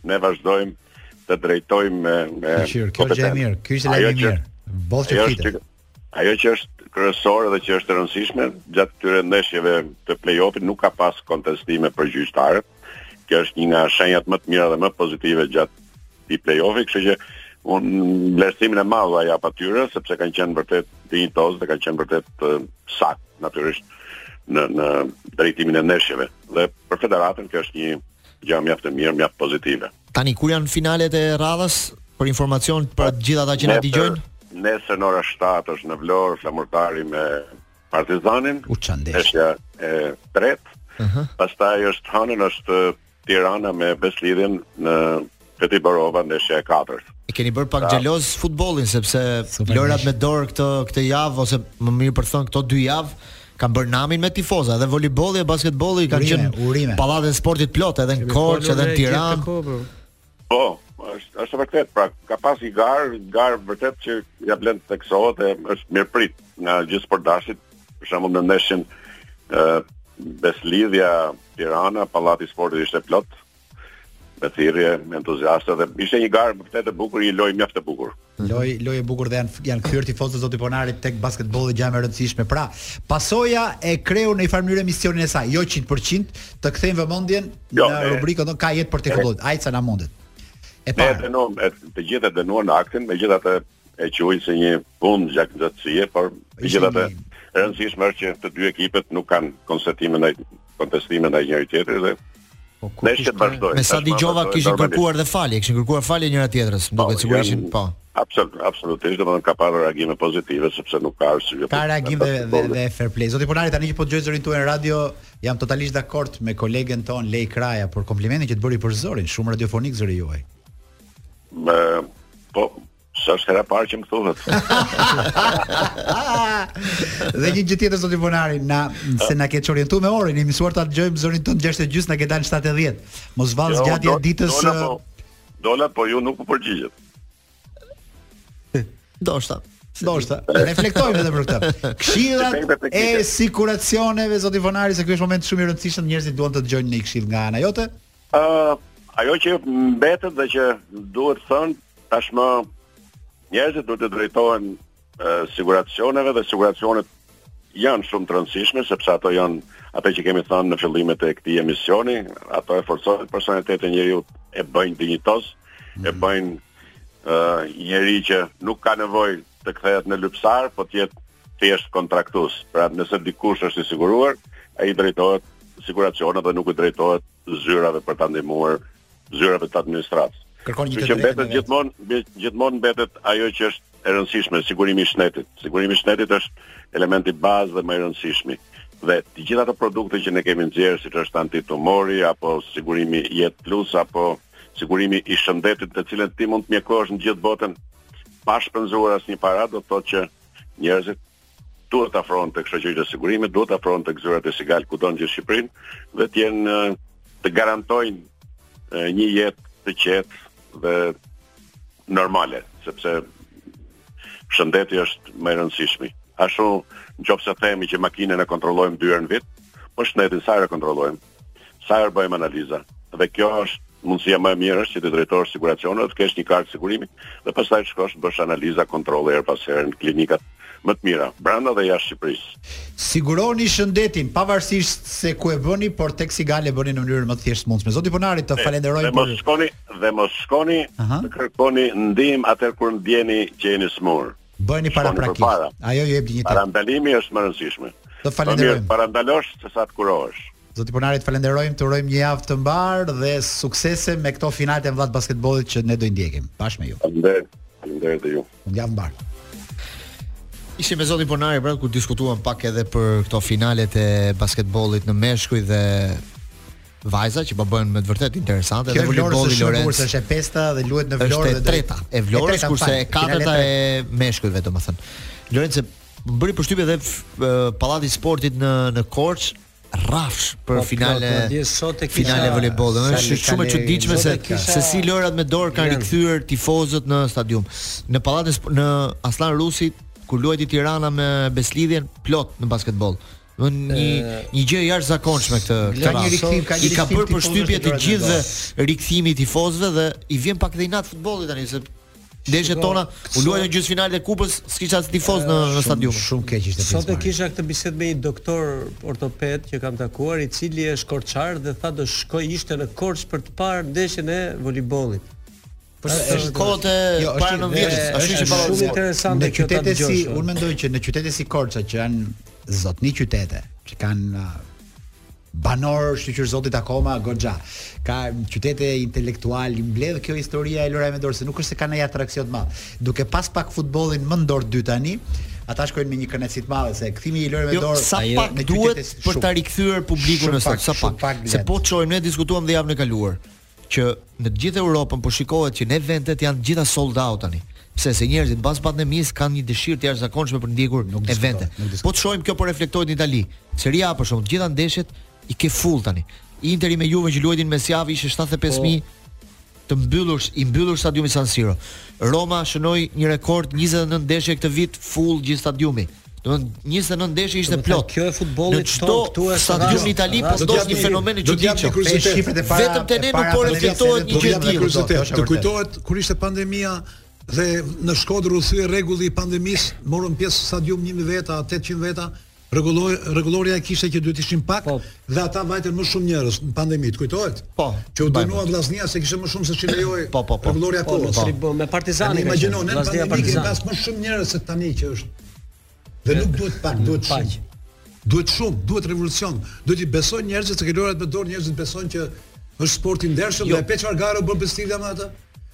ne vazhdojmë të drejtojmë me me Kjo është e mirë, kjo është e mirë. Bosh të fitë. Ajo që është kryesore dhe që është e rëndësishme gjatë këtyre ndeshjeve të play-offit nuk ka pas kontestime për gjyqtarët. Kjo është një nga shenjat më të mira dhe më pozitive gjatë këtij play-offi, kështu që un vlerësimin e madh ia jap atyre sepse kanë qenë vërtet dinjitozë dhe kanë qenë vërtet uh, të saktë natyrisht në në drejtimin e ndeshjeve. Dhe për federatën kjo është një gjë mjaft e mirë, mjaft pozitive. Tani kur janë finalet e radhës për informacion për të gjithë ata që na dëgjojnë? Nesër në orën 7 është në Vlorë Flamurtari me Partizanin. Ndeshja e tretë. Uh -huh. Pastaj është të hënën është Tirana me Besëlidhjen në Feti Borova ndeshja e katërt. E keni bërë pak xheloz futbollin sepse lojrat me dorë këtë këtë javë ose më mirë për të thënë këto dy javë kanë bërë namin me tifoza dhe volejbolli e basketbolli kanë qenë pallatet e sportit plot edhe në Korçë edhe në Tiranë. Po, po. po, është e vërtetë, pra ka pas një garë, një garë vërtet që ia vlen të theksohet e është mirëpritur nga gjithë sportdashësit, për shembull në ndeshjen ë Besëlidhja Tirana, pallati i sportit ishte plot, me thirrje, me entuziazëm dhe ishte një garë vërtet e bukur, një lojë mjaft e bukur. Lojë lojë e bukur dhe janë janë kthyer tifozët zoti Ponari tek basketbolli gjëja më e rëndësishme. Pra, pasoja e kreu në një farë mënyrë misionin e saj, jo 100%, të kthejmë vëmendjen jo, në e, rubrikën tonë ka jetë edhe për të futbollit. Ai sa na mundet. E para. Ne dënuam, të gjithë e dënuan aktin, megjithatë e quajnë se një punë gjaknxehtësie, por megjithatë e rëndësishme është që të dy ekipet nuk kanë konstatime ndaj kontestime ndaj njëri-tjetrit dhe Po ku ishte? Me sa dëgjova kishin kërkuar dhe falje, kishin kërkuar falje njëra-tjetrës, më po, duket sikur ishin, po. Absolut, absolutisht, domethënë ka pasur reagime pozitive sepse nuk ka arsye. Ka reagim dhe dhe, dhe fair play. Zoti Ponari tani që po dëgjoj zërin tuaj në radio, jam totalisht dakord me kolegen tonë Lej Kraja për komplimentin që të bëri për zërin, shumë radiofonik zëri juaj. Me po Sa është hera e parë që më thuhet. dhe një gjë tjetër zoti Ponari, na se na ke çorientuar me orën, jemi mësuar ta dëgjojmë zërin tënd 6:30 na ke dalë 7:10. Mos vallë jo, zgjatja e ditës. Dola po, dola po ju nuk u përgjigjët. Ndoshta. Ndoshta. Reflektojmë edhe për këtë. Këshilla e siguracioneve zoti Ponari se ky është moment shumë i rëndësishëm, njerëzit duan të dëgjojnë një këshillë nga ana jote. Ë, uh, ajo që mbetet dhe që duhet thënë tashmë njerëzit duhet t'u drejtohen uh, siguracioneve dhe siguracionet janë shumë të rëndësishme sepse ato janë ato që kemi thënë në fillimet e këtij emisioni, ato e forcojnë personalitetin e njeriut, e bëjnë dinjitoz, e mhm. bëjnë ë uh, njeri që nuk ka nevojë të kthehet në lypsar, po të jetë thjesht kontraktues. Pra nëse dikush është i siguruar, ai i drejtohet siguracionit dhe nuk u drejtohet zyrave për ta ndihmuar zyrave të administratës. Kërkon një të drejtë. Mbetet gjithmonë gjithmonë mbetet ajo që është e rëndësishme, sigurimi i shëndetit. Sigurimi i shëndetit është elementi bazë dhe më i rëndësishmi. Dhe të gjitha ato produkte që ne kemi nxjerrë siç është antitumori apo sigurimi Jetë Plus apo sigurimi i shëndetit të cilën ti mund të mjekohesh në gjithë botën pa shpenzuar asnjë para, do të thotë që njerëzit duhet të afrohen tek shoqëritë e sigurimit, duhet të afrohen tek zyrat e Sigal kudo në gjithë Shqipërinë dhe të jenë të garantojnë një jetë të qetë dhe normale, sepse shëndeti është më i rëndësishmi. Ashtu, në qoftë se themi që makinën e kontrollojmë dy herë në vit, po shëndetin sa herë e kontrollojmë? Sa herë bëjmë analiza dhe kjo është mundësia më e mirë është që të drejtohesh siguracionit, të kesh një kartë sigurimi dhe pastaj të shkosh të bësh analiza kontrolle herë pas herë në klinikat më të mira, brenda dhe jashtë Shqipërisë. Siguroni shëndetin pavarësisht se ku e bëni, por tek Sigal e bëni në mënyrën më të thjeshtë të mundshme. Zoti Ponari, të falenderoj për. Dhe mos shkoni, dhe mos shkoni, të kërkoni ndihmë atëherë kur ndjeni që jeni sëmurë. Bëjeni paraprakisht. Ajo ju jep dinjitet. Parandalimi është më e rëndësishme. Të falenderoj. Parandalosh se sa të kurohesh. Zoti Ponari, të falenderojmë, të urojmë një javë të mbarë dhe suksese me këto finalet e mëdha të basketbollit që ne do i ndjekim. Bashkë me ju. Faleminderit. Faleminderit dhe ju. Një javë të mbarë. Ishim me zotin Ponari pra ku diskutuam pak edhe për këto finalet e basketbollit në meshkuj dhe vajza që po bëhen me të vërtetë interesante dhe volejbolli Lorenz. Kjo është e pesta dhe luhet në Vlorë dhe treta. E Vlorës kurse e katërta e meshkujve domethënë. Lorenz më bëri përshtypje dhe pallati i sportit në në Korçë rrafsh përplot, finale finale volejbolli. Është shumë e çuditshme se se si lojërat me dorë kanë rikthyer tifozët në stadium. Në pallatin në Aslan Rusi kur luajti Tirana me Besëlidhjen plot në basketboll. Do një një gjë e jashtëzakonshme këtë këtë radhë. I ka bërë përshtypje të gjithëve rikthimi i tifozëve dhe i vjen pak dhe inat futbollit tani se ndeshjet tona u luajtën gjysmëfinalet të kupës, s'kishte as tifozë në në stadium. Shumë keq ishte. Sot e kisha këtë bisedë me një doktor ortoped që kam takuar, i cili është korçar dhe tha do shkoj ishte në Korçë për të parë ndeshjen e volejbollit. Është kot e jo, para në vjet, ashtu që bëhet shumë interesante kjo ta dëgjosh. Unë mendoj që në qytete si Korça që janë zotni qytete, që kanë uh, banorë shqyr zotit akoma goxha. Ka qytete intelektuale, i mbledh kjo historia e lojërave me dorë se nuk është se kanë një atraksion të madh. Duke pas pak futbollin më në dorë të dytë tani, ata shkojnë me një kënaqësi të madhe se kthimi i lojërave me jo, dorë sa ajo, pak duhet për ta rikthyer publikun në sot sa pak, pak se po çojmë ne diskutuam dhe javën e kaluar që në të gjithë Europën po shikohet që në eventet janë të gjitha sold out tani. Pse se njerëzit mbas pandemisë kanë një dëshirë të jashtëzakonshme për ndjekur evente. Po të shohim kjo po reflektohet në Itali. Serie A për shkak të gjitha ndeshjet i ke full tani. Interi me Juve që luajtën mes jave ishte 75000 të mbyllur i mbyllur stadiumi San Siro. Roma shënoi një rekord 29 ndeshje këtë vit full gjithë stadiumi. Do të 29 ndeshje ishte plot. Kjo e futbollit në çdo këtu është stadium në Itali po ndodh një fenomen i çuditshëm. Vetëm te ne nuk po reflektohet një gjë tjetër. Të kujtohet kur ishte pandemia dhe në Shkodër u thye rregulli i pandemisë, morën pjesë në stadium 1000 veta, 800 veta, rregulloi rregullorja e kishte që duhet ishin pak, po, Dhe ata vajtën më shumë njerëz në pandemi, të kujtohet? Po. Që u dënua Vllaznia se kishte më shumë se ç'i lejoi po, po, po. rregullorja po, kohës. Po, po, me Partizanin. Imagjino, në pandemi kemi pas më shumë njerëz se tani që është. Dhe nuk duhet pak, duhet shumë. Duhet shumë, duhet revolucion. Duhet i besojnë njerëzit se këto me dorë njerëzit besojnë që është sport i ndershëm jo. dhe pe çfarë garë u bë Bestilja me atë?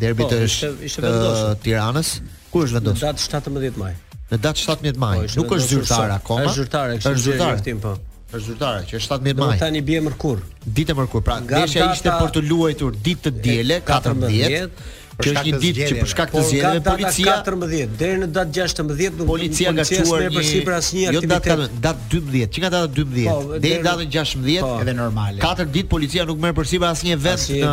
derbit po, është ishte vendosur të Tiranës. Ku është vendosur? Në datë 17 maj. Në datë 17 maj. Po, nuk është zyrtar akoma. Është zyrtar, është zyrtar. Po. Është zyrtar, që është 17 maj. Do tani bie mërkur. Ditë e mërkur, pra ndeshja ishte për të luajtur ditë të diele 14. Kjo është një ditë që për shkak të zgjedhjeve policia 14 deri në datë 16 nuk policia ka marrë përsipër asnjë jo aktivitet. Jo datë datë 12, që nga data 12 po, deri në datën 16 po. edhe normale. Katër ditë policia nuk merr përsipër asnjë event në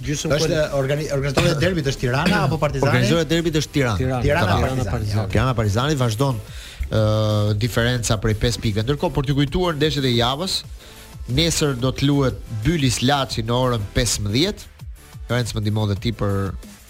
Cili është kuali... organi... organizatori i derbit është Tirana apo Partizani? Organizatori i derbit është Tirana. Tirana, Tirana, Tirana Partizani. Partizani. Okay. Tirana Partizani vazhdon ë uh, diferenca prej 5 pikëve. Ndërkohë për të kujtuar ndeshjet e javës, nesër do të luhet Bylis Laçi në orën 15. Ferenc më ndihmon dhe ti për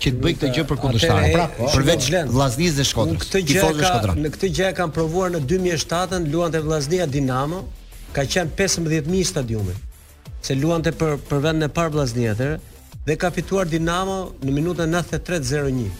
që të bëj këtë gjë për kundërshtare. Pra, përveç Vllaznisë dhe Shkodrës. Këtë gjë ka në këtë gjë e kam provuar në 2007-ën, luante Vllaznia Dinamo, ka qenë 15000 stadiumi. Se luante për për vendin e parë Vllaznia atëherë dhe ka fituar Dinamo në minutën 93 0-1.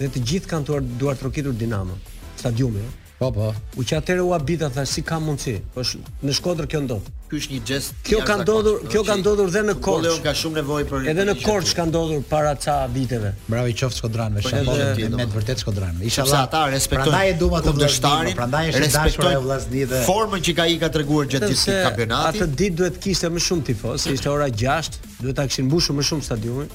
Dhe të gjithë kanë duar duartrokitur Dinamon, stadiumi. Po po. U që atëherë u habita thash si ka mundësi. Po në Shkodër kjo ndodh. Ky është një gjest. Kjo ka ndodhur, kjo ka ndodhur dhe në Korçë. Futbolli ka shumë nevojë për Edhe në Korçë ka ndodhur para ca viteve. Bravo i qoftë shkodranëve, shapo me të vërtetë shkodranëve. Isha sa ata respektojnë. Prandaj e duam atë kundërshtarin, prandaj është dashur ajo Vllazni dhe formën që ka i ka treguar gjatë gjithë kampionatit. Atë ditë duhet të kishte më shumë tifozë, se ishte ora 6, duhet ta kishin mbushur më shumë stadiumin.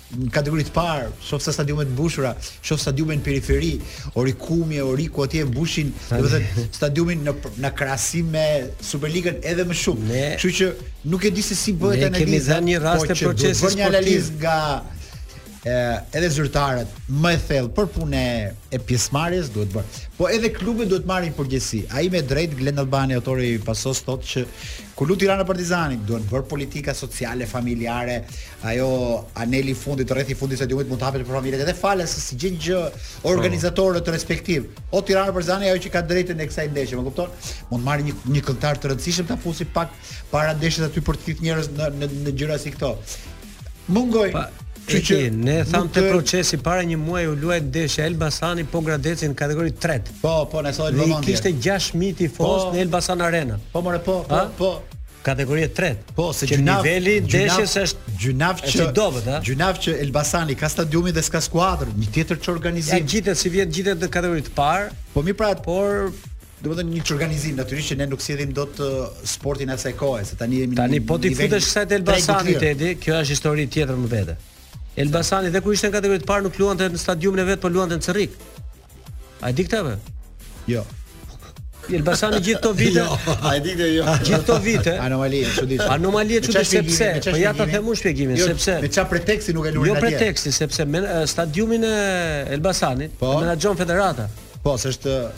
në kategori të parë, shoh sa stadiume të mbushura, shoh stadiume në periferi, Orikumi, Oriku atje mbushin, domethënë stadiumin në në krahasim me Superligën edhe më shumë. Ne, Kështu që nuk e di se si bëhet analiza. Ne kemi dhënë një rast po të procesit sportiv. Një analizë nga e, edhe zyrtarët më e thellë për punë e pjesëmarrjes duhet bërë. Po edhe klubet duhet marrin përgjegjësi. Ka të drejtë Glen Albani autori i Pasos thotë që Kur lot Tirana Partizani, duhen bërë politika sociale, familjare, ajo aneli i fundit, rrethi fundit i stadiumit mund të hapet për familjet edhe falas si gjë gjë organizatorët respektiv. O Tirana Partizani ajo që ka drejtën e kësaj ndeshje, më kupton? Mund të marrë një një këngëtar të rëndësishëm ta fusi pak para ndeshjes aty për të thith njerëz në në, në gjëra si këto. Mungoj. Kështu që ne thamë te procesi para një muaji u luajt ndeshja Elbasani Pogradeci në kategori 3. Po, po, ne sot do mund. Kishte 6000 tifozë po. në Elbasan Arena. Po, more, po, po, po. Kategoria 3. Po, se që gjynaf, niveli i ndeshjes është gjynaf që është dobët, ha. Gjynaf që Elbasani ka stadiumin dhe s'ka skuadër, një tjetër çorganizim. Ja ngjitet sivjet ngjitet në kategori të parë. Po mirë pra, por Domethënë një çorganizim natyrisht që ne nuk sjellim dot sportin e asaj kohe, se tani jemi Tani po ti i futesh kësaj të Elbasanit Edi, kjo është histori tjetër më vete. Elbasani dhe kur ishte në kategori të parë nuk luante në stadiumin e vet, por luante në Cërrik. A e di këtë apo? Jo. Elbasani gjithë këto vite. Jo, a e di këtë jo. Gjithë këto vite. Anomali, çuditshme. Anomali e çuditshme sepse po ja, ta them unë shpjegimin, jo, sepse me çfarë preteksti nuk e luan jo atje. Jo preteksti, sepse stadiumin e Elbasanit po. menaxhon federata. Po, s'është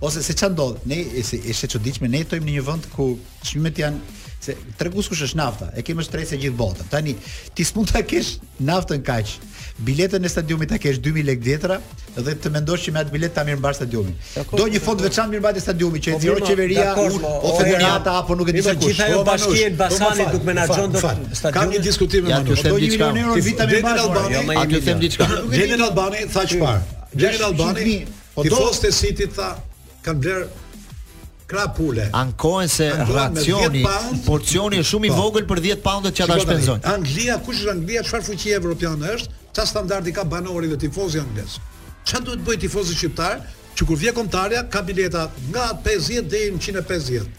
Ose se ça ndodh, ne se është e çuditshme, ne jetojmë në një vend ku çmimet janë se tregues kush është nafta, e kemi shtrenjtë se gjithë botën. Tani ti s'mund ta kesh naftën kaq. Biletën e stadiumit ta kesh 2000 lekë të vjetra dhe të mendosh që me atë biletë ta mirëmbash stadiumin. Do një fond të veçantë mirëmbajtje stadiumit që e nxjerr qeveria o federata apo nuk e di se kush. Gjithë ajo bashki e Elbasanit nuk menaxhon dot stadiumin. Kam një diskutim me Manush. Do një milion euro viti mirëmbajtje. Jo, më lini them diçka. Gjetin Albani tha çfarë? Gjetin Albani Po Tifozët e City tha kanë bler krah pule. Ankohen se racioni, porcioni është shumë i vogël për 10 paundet që ata shpenzojnë. Anglia, kush është Anglia, çfarë fuqi evropiane është? Ça standardi ka banori dhe tifozi anglez? Çfarë duhet të bëjë tifozi shqiptar që kur vjen kombëtarja ka bileta nga 50 deri në 150?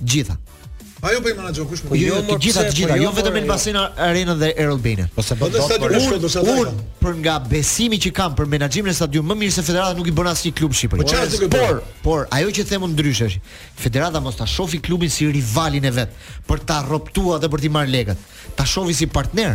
Gjitha. Ajo po i menaxhon kush më. Po jo, jo të gjitha të gjitha, po jo, jo vetëm Elbasan jo. Arena dhe Erol Bejnë. Po se po do të thotë shkoj do sa ta. Unë për nga besimi që kam për menaxhimin e stadium më mirë se federata nuk i bën asnjë klub shqiptar. Po çfarë duhet? Por, por ajo që them unë ndryshe është, federata mos ta shofi klubin si rivalin e vet për ta rropatur dhe për t'i marrë lekët. Ta shofi si partner.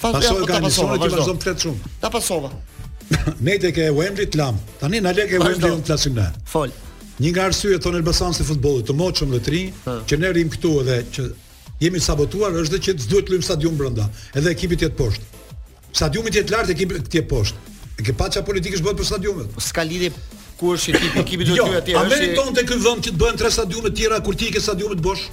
Pasova, ta pasova, ti vazhdon flet shumë. Ta pasova. Ne te Wembley të lamë. Tani na le te Wembley të flasim ne. Fol. Një nga arsyet tonë Elbasan si futbollistë të moçëm dhe të rinj, që ne rrim këtu edhe që jemi sabotuar është që s'duhet luajmë stadium brenda, edhe ekipi të jetë poshtë. Stadiumi të jetë lart, ekipi të jetë poshtë. E ke paça politikë është bëhet për stadiumet. S'ka lidhje ku është ekipi, ekipi do të jo, jetë atje. Jo, a meritonte ky vend që të bëhen tre stadiume të tjera kur ti ke stadiumet bosh?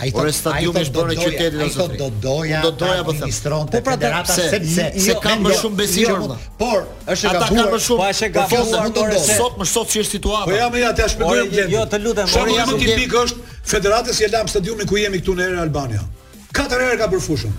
Ai thotë stadiumi është bërë në qytetin e Zotrit. Do doja, do doja po them. Po pra dera ta sepse se ka më shumë besim jo, për Po, është e gabuar. Ata kanë më shumë. Po është e po, gabuar do të sot më sot si është situata. Po jam ja t'ia shpjegoj jo, jo të lutem. Shumë më tipik është Federatës i lamë stadiumin ku jemi këtu në Air Albania. Katër herë ka bërë fushën.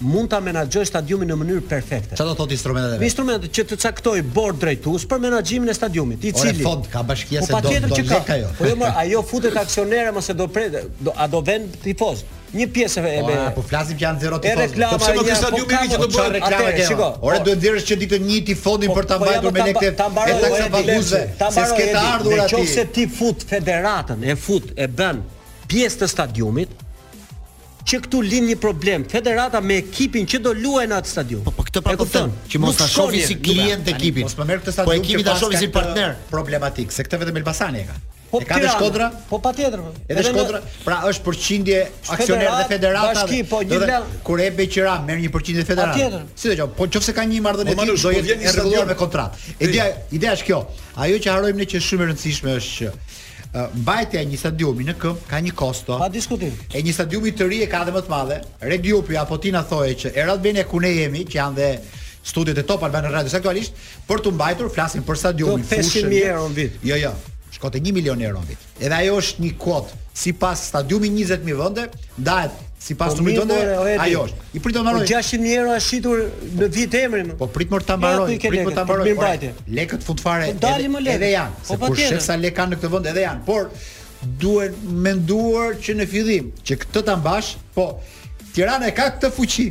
mund ta menaxhojë stadiumin në mënyrë perfekte. Çfarë do të thotë instrumentat e vet? Me instrumentat që të caktojë bord drejtues për menaxhimin e stadiumit, i cili Ore fond ka bashkia se do lek ajo. Po jo mor, ajo futet aksionere mos e do pret, sa do venë tifoz. Një pjesë e me. Po po flasim që janë zero tifoz. Po pse më ky stadium i që do bëhet reklamë ke. Ore duhet të nxjerrësh që ditën një tifozin për ta mbajtur me lek te. Ta mbaroj edhe paguze. Ta mbaroj edhe të ardhur aty. Nëse ti fut federatën, e fut e bën pjesë të stadiumit, Që këtu lind një problem, federata me ekipin që do luajë në atë stadium. Po, po këtë pra po them, që mos ta shohin si klient të ekipit. Po merr këtë stadium. Po ekipi ta shohin si partner. Problematik, se këtë vetëm Elbasani e ka. Po ka dhe Shkodra? Po patjetër. Po. Edhe Shkodra, pra është përqindje aksioner dhe federata. Bashki, po gjithë kur e bën merr një përqindje federata. Patjetër. Si do të thotë, po nëse ka një marrëdhënie po, tjetër do jetë e rregulluar me kontratë. Ideja, ideja është kjo. Ajo që harrojmë ne që është shumë e rëndësishme është që Mbajtja e një stadiumi në këmbë ka një kosto. Pa diskutim. E një stadiumi të ri e ka edhe më të madhe. Redi Jupi apo ti na thoje që Air Albania ku ne jemi, që janë dhe studiot e Top Albania Radios aktualisht, për t'u mbajtur flasim për stadiumin, fushën. 500 euro në vit. Jo, jo. Shkon te 1 milion euro në vit. Edhe ajo është një kuotë. Sipas stadiumi 20000 vende, ndahet Sipas po, Tomidone, ajo është. Prit ta mbaroj. Po 600000 euro është shitur në vit emrin. Po prit më ta mbaroj, prit më ta mbaroj. Po, lekët fut fare. Po dalim më lekë. Edhe janë. Po, se po, kur shef sa lekë kanë në këtë vend edhe janë. Por duhet menduar që në fillim që këtë ta mbash, po Tirana e ka këtë fuqi.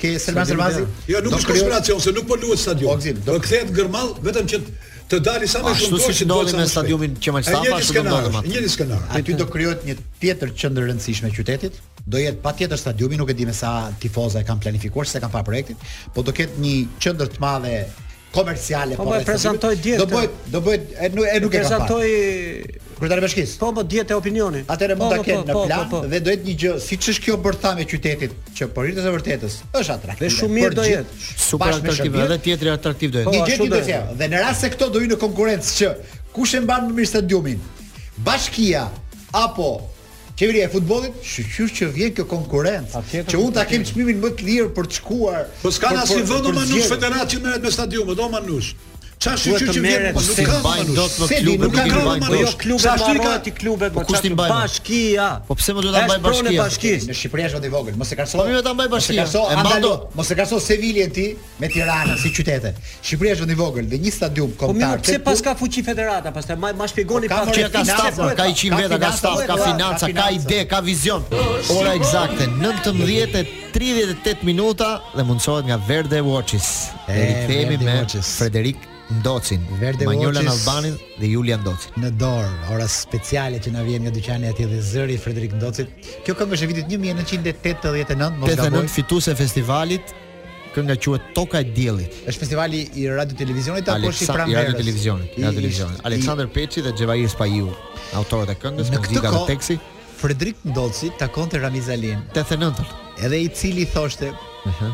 Te Selman Stërmasi? Jo, nuk është konspiracion, se nuk po luhet stadium. Po, gzim, do... po kthehet gërmadhë vetëm që të dalë sa më shumë dorë siç ndodhi me stadiumin Qemal Stafa ashtu do të ndodhë. Një skenar. Aty do krijohet një tjetër qendër e rëndësishme e qytetit. Do jetë patjetër stadiumi, nuk e di me sa tifoza e kanë planifikuar, s'e kam parë projektin, po do ketë një qendër të madhe komerciale po, po e prezantoi dje do bëhet do bëhet e nuk e nuk e prezantoi kryetari i bashkisë po po dje te opinioni atëherë mund po, ta po, kenë po, në plan po, po. dhe do jetë një gjë siç është kjo bërthama e qytetit që për hir të së vërtetës është atraktiv dhe shumë mirë do jetë super atraktiv edhe tjetri atraktiv do jetë një gjë do të dhe në rast se këto do hyjnë në konkurrencë që kush e mban më mirë stadiumin bashkia apo Qeveria e futbollit, shyqyr që vjen kjo konkurrencë, që unë ta kem çmimin më të lirë për të shkuar. Po s'ka në asnjë vend o manush federat që merret me stadiumet o manush. Ça shyqyr që vjen, po nuk e mbajnë dot. S'e di, nuk e mbajnë dot. Jo klubet marrojnë ti klubet, po çfarë po bashkia. Po pse më duhet ta mbaj bashkia? Në Shqipëri është vend i vogël, mos e krahaso. Po më duhet ta mbaj bashkia. Mos e krahaso, mos e krahaso Seviljen ti. me Tiranën si qytete. Shqipëria është vend i vogël dhe një stadium kombëtar. Po mirë, pse paska fuqi federata? Pastaj ma, ma shpjegoni po paska, ka staf, ka 100 veta, ka staf, ka financa, ka ide, ka vizion. Ora eksakte 19:38 minuta dhe mundsohet nga Verde Watches. E rikthehemi me Frederik Ndocin, me Manjola Nallbanin dhe Julia Ndocin. Në dorë, ora speciale që na vjen nga dyqani aty dhe zëri i Frederik Ndocit. Kjo këngë është e vitit 1989, mos gaboj. 89 fituese e festivalit Kënga quhet Toka e Diellit. Është festivali i Radio Televizionit apo është i pranverës? I Radio Televizionit, i Radio Televizionit. Aleksandër Peçi dhe Xhevahir Spahiu, autorët e këngës, muzika dhe teksti. Frederik Ndoci takonte Ramiz Alinë. 89. Edhe i cili i thoshte, Aha.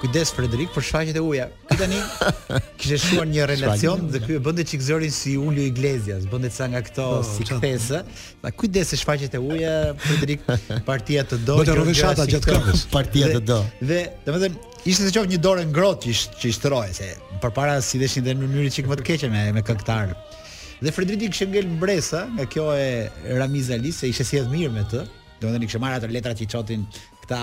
Kujdes Frederik për shfaqjet e huaja. Ky tani kishte shkuar një relacion dhe ky e bënte çik zërin si Julio Iglesias, bënte ca nga këto po, si kthesa. Ma kujdes se shfaqjet e huaja, Frederik, partia të do. Bënte rroveshata gjatë këngës. Partia të do. Dhe, dhe domethënë ishte si një dorë e ngrohtë që i, që i shtrohej, se përpara silleshin dhe në mënyrë çikë më të keqe me, me këngëtarë. Dhe Frederiki kishte ngel mbresa nga kjo e Ramiz Alisë, se ishte sjellë mirë me të. Domethënë i kishte marrë ato letrat që i çonin këta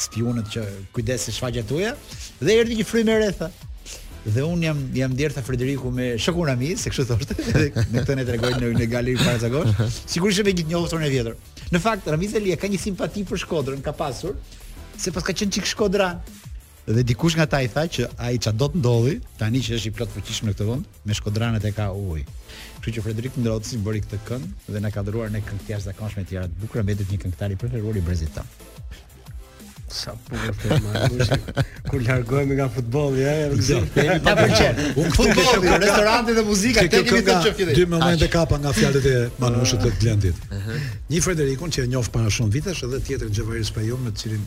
spiunët që kujdes se shfaqje të huaja dhe erdhi një frymë e re tha. Dhe un jam jam ndjerë, tha Frederiku me shokun Ramiz, se kështu thoshte, edhe ne këto na i tregon në një galeri para ca kohësh. Sigurisht me gjithë njohësorin e vjetër. Në fakt Ramiz Alia ka një simpati për Shkodrën, ka pasur se paska qenë çik shkodran Dhe dikush nga ata i tha që ai ça do të ndodhi, tani që është i plotfuqishëm në këtë vend, me shkodranët e ka ujë. Kështu që Frederik Ndoci bëri këtë këngë dhe na ka dhuruar ne këngë të jashtëzakonshme të tjera të bukura, mbetet një këngëtar i preferuar i brezit tonë. Sa bukur të marrësh. Kur largohemi nga futbolli, ja, jo. Ta pëlqen. Unë futbolli, restoranti dhe muzika tek kemi të çfarë. Dy momente kapa nga fjalët e Manushit të Glendit. Një Frederikun që e njoh para shumë vitesh dhe tjetër Xhevahir Spahiun me të cilin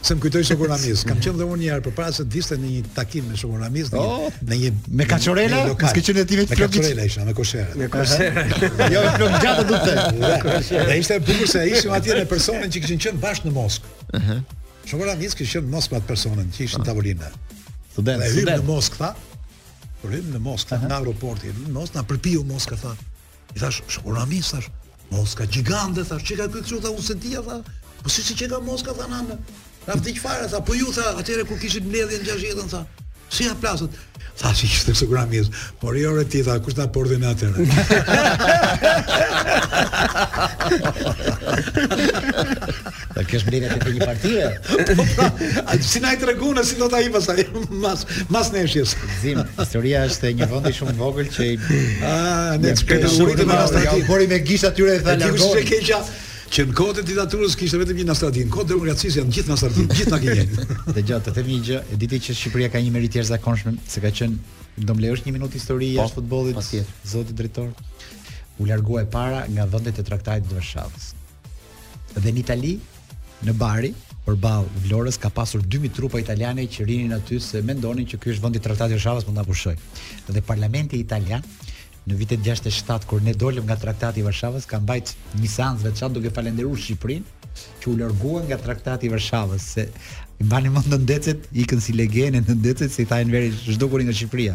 Se më kujtoi Shokun Ramiz. Kam qenë dhe unë një herë përpara se të vdiste në një takim me Shokun Ramiz në një oh, në një me kaçorela, mos ke qenë ti me flokë. Me kaçorela isha me kosherë. Me kosherë. Jo, me flokë të gjatë do të thënë. Dhe ishte bukur se ishim atje me personin që kishin qenë bashkë në Moskë. Ëh. Shoku Ramiz kishte qenë në Moskë me atë personin që ishte në ah. tavolinë. Student, student. Në Moskë tha. Por në Moskë, në aeroporti, në Moskë na përpiu Moska tha. I thash, Shoku Ramiz thash, Moska gjigante thash, çka ky këtu tha unë s'e dija tha. Po si si qeka Moska tha nana? Na vdiq fare tha, po ju tha atëherë kur kishit mbledhjen 60-ën tha. Si ia plasët? Tha si kishte këtu gra mirë. Po jo re ti tha, kush na pordhi ne atëherë? Dhe kjo është mbledhja e një partie. Po pra, a si na i tregon si do ta i pastaj mas mas ndeshjes. Zim, historia është e një vendi shumë të vogël që ah, ne shpejt shumë të marrë aty. Ia bëri me gisht aty e tha largo. Ti keqja që në kohët e diktaturës kishte vetëm një Nastradin. Në kohët e demokracisë janë gjithë Nastradin, gjithë na gjenin. Dëgjoj, të them një gjë, e diti që Shqipëria ka një meritë të jashtëzakonshme, se ka qenë do më lejosh një minutë histori po, jashtë futbollit. Zoti drejtor, u largua e para nga vendet e traktatit të Varshavës. Dhe në Itali, në Bari, përballë Vlorës ka pasur 2000 trupa italiane që rrinin aty se mendonin që ky është vend i traktatit të Varshavës mund ta pushtojë. Dhe parlamenti italian në vitet 67 kur ne dolëm nga traktati i Varshavës ka mbajt një seancë të veçantë duke falënderuar Shqipërinë që u largua nga traktati i Varshavës se mbani mend nëndetëset ikën si legenë nëndetëset se i thanë Enveri zhdukuni nga Shqipëria.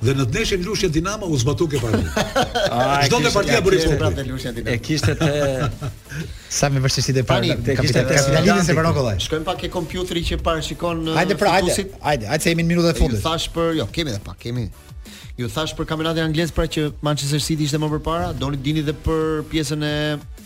Dhe në ndeshjen Lushnjë Dinamo u zbatu kjo parti. Ç'thotë partia bëri po. Pra në Lushnjë Dinamo. E kishte te sa me vështirësi te parë. Te kishte te kapitalizmi se Verokolla. Shkojmë pak ke kompjuteri që parashikon në Hajde pra, hajde. Hajde, hajde se jemi në minutën e fundit. Thash për, jo, kemi edhe pak, kemi. Ju thash për kampionatin anglez pra që Manchester City ishte më përpara, do ndini dhe për pjesën e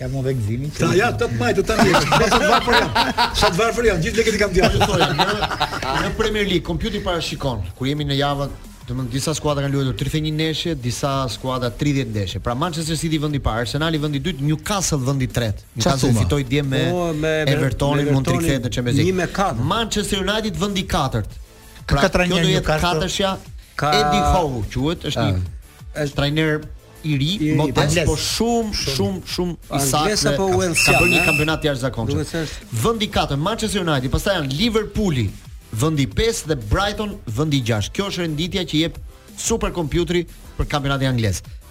Ja më dhe gëzimi. Ta ja të ta mbajmë të mirë. Sa të varfër janë. Sa të varfër janë. Gjithë lekët i kam djathtë. Në Premier League, kompjuteri parashikon, kur jemi në javën, domethënë disa skuadra kanë luajtur 31 ndeshje, disa skuadra 30 ndeshje. Pra Manchester City vëndi parë, Arsenali vëndi dytë, Newcastle vëndi tretë. Newcastle fitoi dje me, po, me Evertonin, mund të rikthehet në Champions League. Manchester United vëndi katërt. Pra, kjo do jetë katërshja. Eddie Howe quhet, është një ah. është trajner i ri, modest, po shumë shumë shumë i saktë. Ka bërë një kampionat të jashtëzakonshëm. Vendi 4 Manchester United, pastaj janë Liverpooli, vendi 5 dhe Brighton vendi 6. Kjo është renditja që jep superkompjuteri për kampionatin anglez.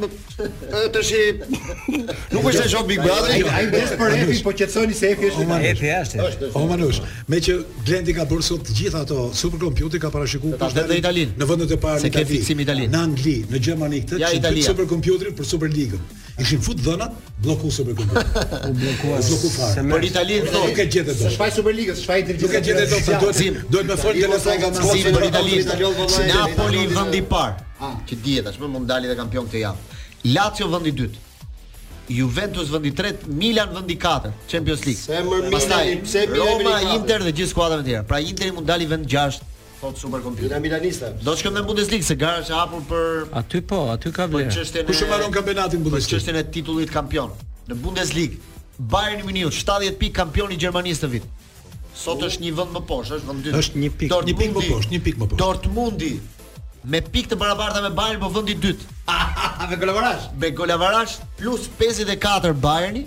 E tash nuk është se shoh Big Brother. Jo. Ai bëhet për Efi, po qetësoni se Efi është i Efi është. O Manush, meqë Glendi ka bërë sot të gjitha ato superkompjuteri ka parashikuar kush do në Italinë. Në vendet e para në Itali, në Angli, në Gjermani këtë që bëjnë superkompjuterin për Superligën. Ishin fut të dhënat U blloku superkompjuteri. U bllokua. U blloku fare. Për Italinë do të ketë gjetë dot. Shfaj Superligës, shfaj të gjithë. Nuk e gjetë dot se duhet zim. Duhet të thonë telefon nga Messi për Italinë. Napoli vendi i parë. Ah, që dihet tashmë mund të dalë edhe kampion këtë javë. Lazio vendi i dytë. Juventus vendi i tretë, Milan vendi i katërt, Champions League. Pastaj Roma, Inter dhe gjithë skuadrat e tjera. Pra Interi mund të dalë vend 6 Thotë superkompjuteri. Jena milanista. Do të shkojmë në Bundesligë se gara është e hapur për Aty po, aty ka vlerë. Për çështjen e Kush e mbaron kampionatin Bundesligë? Për çështjen e titullit kampion në Bundesligë. Bayern Munich 70 pikë kampion i Gjermanisë këtë vit. Sot është një vend më poshtë, është vendi dytë. Është një pikë, një pikë më poshtë, një pikë më poshtë. Dortmundi me pikë të barabarta me Bayern po vendi dytë. me golavarazh. Me golavarazh plus 54 Bayerni,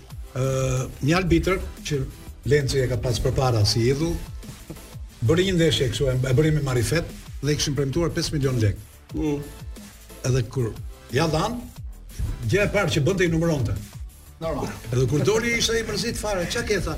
Ë uh, një arbitër që Lenci e ka pas përpara si idhull. Bëri një ndeshje kështu, e bëri me marifet dhe i kishin premtuar 5 milion lek. Mm. Edhe kur ia dhanë, gjëja e parë që bënte i numëronte. Normal. Edhe kur doli ishte i mërzitur fare, çka ke tha?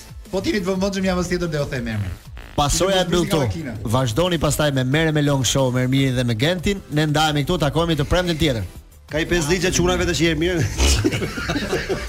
Po rrini të vëmendshëm javës tjetër do ua them emrin. Pasoja e mbyll këtu. Vazhdoni pastaj me Mere me Long Show, me Ermirin dhe me Gentin. Ne ndahemi këtu, takohemi të premten tjetër. Ka i pesë ditë që çuna vetë që je mirë.